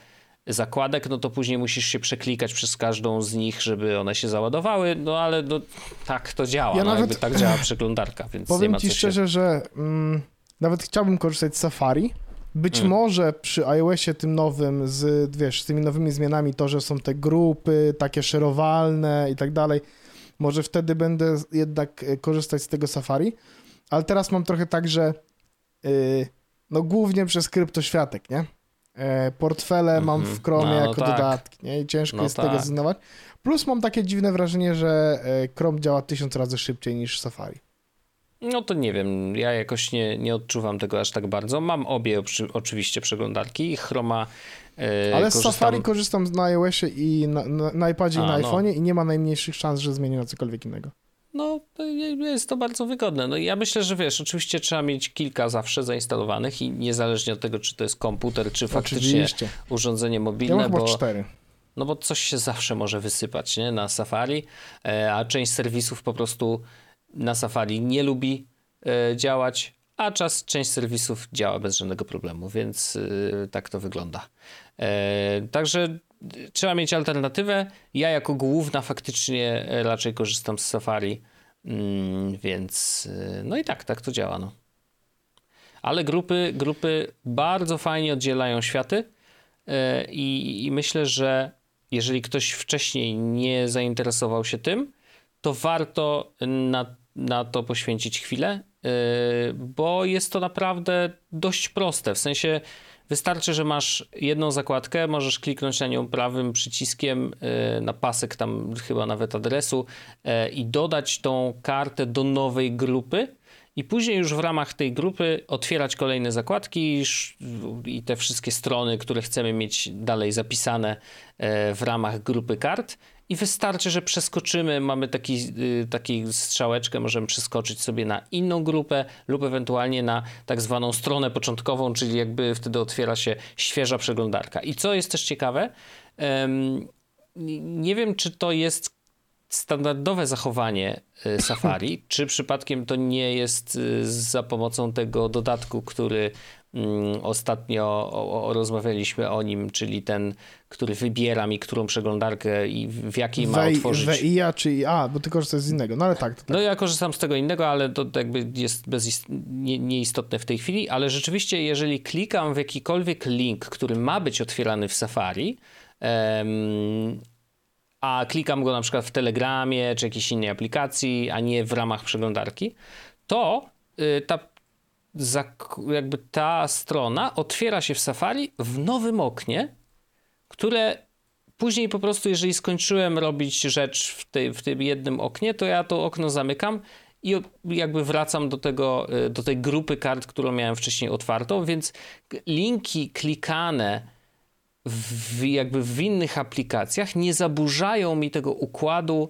B: zakładek, no to później musisz się przeklikać przez każdą z nich, żeby one się załadowały, no ale no, tak to działa, ja no, nawet, tak działa przeglądarka, więc
A: Powiem
B: nie ma
A: ci szczerze,
B: się...
A: że mm, nawet chciałbym korzystać z Safari, być hmm. może przy iOSie tym nowym, z, wiesz, z tymi nowymi zmianami, to, że są te grupy takie szerowalne i tak dalej, może wtedy będę jednak e, korzystać z tego Safari, ale teraz mam trochę tak, że yy, no głównie przez kryptoświatek, nie? E, portfele mm -hmm. mam w Chromie no, jako no tak. dodatki, nie? I ciężko no jest tak. tego zrezygnować. Plus mam takie dziwne wrażenie, że e, Chrome działa tysiąc razy szybciej niż Safari.
B: No to nie wiem, ja jakoś nie, nie odczuwam tego aż tak bardzo. Mam obie oczywiście przeglądarki i Chroma.
A: Yy, Ale korzystam... z Safari korzystam na iOSie i na, na, na iPadzie A, i na no. iPhone'ie i nie ma najmniejszych szans, że zmienię na cokolwiek innego.
B: No, jest to bardzo wygodne. No ja myślę, że wiesz, oczywiście trzeba mieć kilka zawsze zainstalowanych i niezależnie od tego, czy to jest komputer, czy faktycznie oczywiście. urządzenie mobilne,
A: ja bo cztery.
B: No bo coś się zawsze może wysypać, nie? Na Safari, e, a część serwisów po prostu na Safari nie lubi e, działać, a czas część serwisów działa bez żadnego problemu, więc e, tak to wygląda. E, także trzeba mieć alternatywę. Ja jako główna faktycznie raczej korzystam z Safari, mm, więc no i tak, tak to działa. No. Ale grupy, grupy bardzo fajnie oddzielają światy i, i myślę, że jeżeli ktoś wcześniej nie zainteresował się tym, to warto na, na to poświęcić chwilę, yy, bo jest to naprawdę dość proste. W sensie wystarczy, że masz jedną zakładkę, możesz kliknąć na nią prawym przyciskiem yy, na pasek tam chyba nawet adresu yy, i dodać tą kartę do nowej grupy. I później już w ramach tej grupy otwierać kolejne zakładki i te wszystkie strony, które chcemy mieć dalej zapisane w ramach grupy kart i wystarczy, że przeskoczymy, mamy taki, y, taki strzałeczkę, możemy przeskoczyć sobie na inną grupę lub ewentualnie na tak zwaną stronę początkową, czyli jakby wtedy otwiera się świeża przeglądarka. I co jest też ciekawe, nie wiem, czy to jest standardowe zachowanie y, Safari, czy przypadkiem to nie jest y, za pomocą tego dodatku, który Mm, ostatnio o, o, rozmawialiśmy o nim, czyli ten, który wybiera mi, którą przeglądarkę i w jakiej ma otworzyć.
A: WIA czy A, bo ty korzystasz z innego, no ale tak, tak.
B: No ja korzystam z tego innego, ale to jakby jest bez, nie, nieistotne w tej chwili, ale rzeczywiście jeżeli klikam w jakikolwiek link, który ma być otwierany w Safari, um, a klikam go na przykład w Telegramie czy jakiejś innej aplikacji, a nie w ramach przeglądarki, to y, ta jakby ta strona otwiera się w Safari w nowym oknie, które później po prostu, jeżeli skończyłem robić rzecz w, tej, w tym jednym oknie, to ja to okno zamykam i jakby wracam do tego, y, do tej grupy kart, którą miałem wcześniej otwartą, więc linki klikane w, jakby w innych aplikacjach nie zaburzają mi tego układu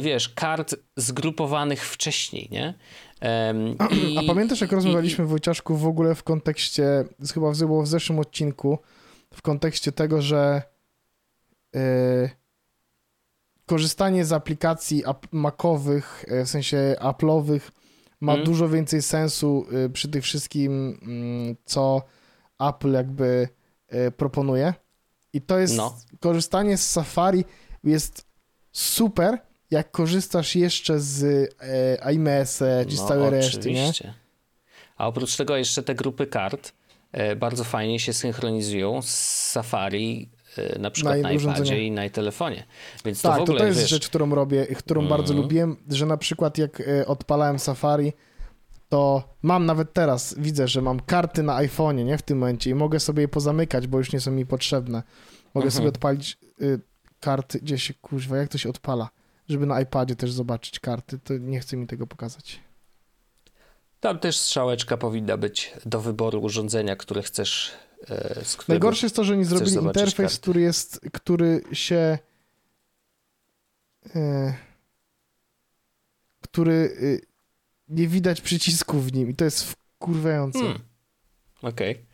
B: wiesz, kart zgrupowanych wcześniej, nie?
A: I, a pamiętasz, jak rozmawialiśmy, i, Wojciaszku, w ogóle w kontekście, chyba było w zeszłym odcinku, w kontekście tego, że yy, korzystanie z aplikacji macowych, e, w sensie Apple'owych, ma mm. dużo więcej sensu przy tych wszystkim, yy, co Apple jakby proponuje. I to jest, no. korzystanie z Safari jest super, jak korzystasz jeszcze z e, iMS czy z no, całej reszty, nie?
B: A oprócz tego jeszcze te grupy kart e, bardzo fajnie się synchronizują z Safari e, na przykład na, na iPadzie i na telefonie. Więc
A: tak,
B: to, w ogóle,
A: to, to jest
B: wiesz...
A: rzecz, którą robię, którą mm. bardzo lubiłem, że na przykład jak e, odpalałem Safari, to mam nawet teraz, widzę, że mam karty na iPhone'ie, nie, w tym momencie i mogę sobie je pozamykać, bo już nie są mi potrzebne. Mogę mhm. sobie odpalić y, karty, gdzie się, kuźwa, jak to się odpala? żeby na iPadzie też zobaczyć karty, to nie chce mi tego pokazać.
B: Tam też strzałeczka powinna być do wyboru urządzenia, które chcesz.
A: E, z Najgorsze jest to, że nie zrobili interfejs, karty. który jest, który się. E, który e, nie widać przycisków w nim i to jest wkurwające. Hmm.
B: Okej. Okay.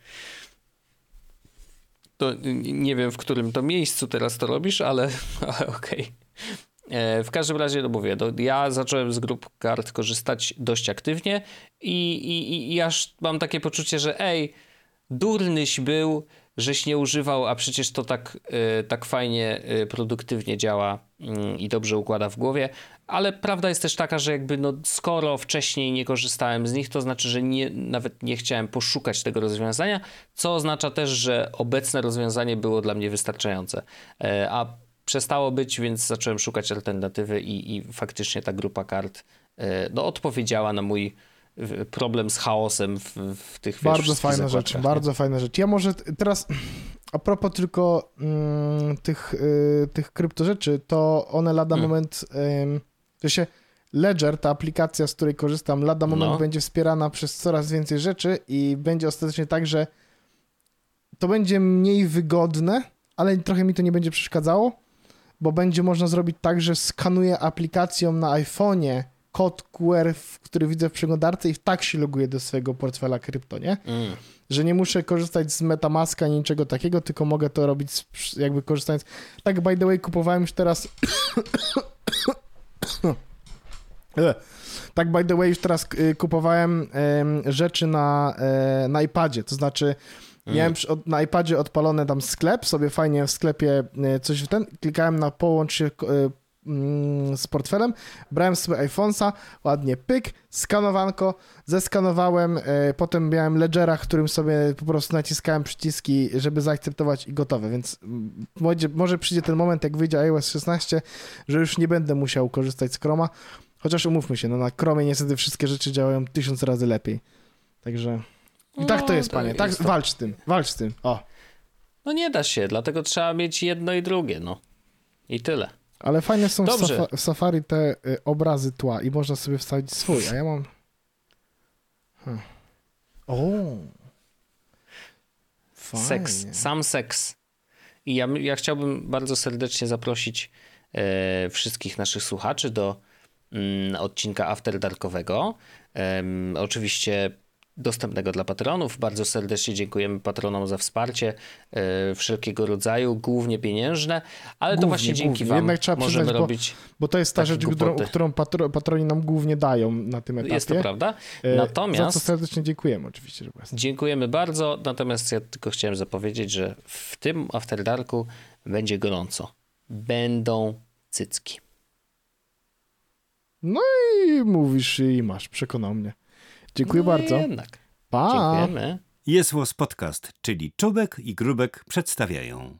B: To nie wiem, w którym to miejscu teraz to robisz, ale, ale okej. Okay. E, w każdym razie, no mówię, no ja zacząłem z grup kart korzystać dość aktywnie i, i, i aż mam takie poczucie, że ej, durnyś był, żeś nie używał, a przecież to tak, e, tak fajnie, e, produktywnie działa mm, i dobrze układa w głowie. Ale prawda jest też taka, że jakby no, skoro wcześniej nie korzystałem z nich, to znaczy, że nie, nawet nie chciałem poszukać tego rozwiązania, co oznacza też, że obecne rozwiązanie było dla mnie wystarczające. A przestało być, więc zacząłem szukać alternatywy i, i faktycznie ta grupa kart e, no, odpowiedziała na mój problem z chaosem w, w tych
A: Bardzo fajna rzecz, bardzo fajna rzecz. Ja może teraz a propos tylko mm, tych, y, tych krypto rzeczy, to one lada hmm. moment, y, to się Ledger, ta aplikacja, z której korzystam, lada moment no. będzie wspierana przez coraz więcej rzeczy i będzie ostatecznie tak, że to będzie mniej wygodne, ale trochę mi to nie będzie przeszkadzało, bo będzie można zrobić tak, że skanuję aplikacją na iPhone'ie kod QR, który widzę w przeglądarce i tak się loguję do swojego portfela krypto, nie? Mm. Że nie muszę korzystać z Metamaska, niczego takiego, tylko mogę to robić jakby korzystając... Tak, by the way, kupowałem już teraz... tak, by the way, już teraz y, kupowałem rzeczy na, e, na iPadzie, to znaczy Miałem mm. na iPadzie odpalony tam sklep, sobie fajnie w sklepie e, coś w ten, klikałem na połącz się mm, z portfelem, brałem sobie iPhone'a, ładnie pyk, skanowanko, zeskanowałem, e, potem miałem ledgera, którym sobie po prostu naciskałem przyciski, żeby zaakceptować i gotowe, więc mm, może, może przyjdzie ten moment, jak wyjdzie iOS 16, że już nie będę musiał korzystać z Chroma, chociaż umówmy się, no na Chromie niestety wszystkie rzeczy działają tysiąc razy lepiej, także... I tak to jest, no, panie. Tak, jest to... walcz z tym, walcz z tym. O.
B: No nie da się, dlatego trzeba mieć jedno i drugie, no. I tyle.
A: Ale fajne są Dobrze. w, Safari te y, obrazy tła i można sobie wstawić swój, a ja mam... Hmm. O.
B: Fajnie. Seks, sam seks. I ja, ja chciałbym bardzo serdecznie zaprosić e, wszystkich naszych słuchaczy do mm, odcinka After Darkowego. Oczywiście dostępnego dla patronów. Bardzo serdecznie dziękujemy patronom za wsparcie e, wszelkiego rodzaju, głównie pieniężne, ale głównie, to właśnie dzięki głównie. wam Jednak trzeba możemy bo, robić
A: Bo to jest ta rzecz, którą, którą patro, patroni nam głównie dają na tym etapie.
B: Jest to prawda. E, natomiast...
A: Za co serdecznie dziękujemy oczywiście. Że
B: dziękujemy bardzo, natomiast ja tylko chciałem zapowiedzieć, że w tym After Darku będzie gorąco. Będą cycki.
A: No i mówisz i masz, przekonał mnie. Dziękuję no bardzo.
B: Jednak.
A: Pa.
B: Dziękujemy.
C: Jest Podcast, czyli Czubek i Grubek przedstawiają.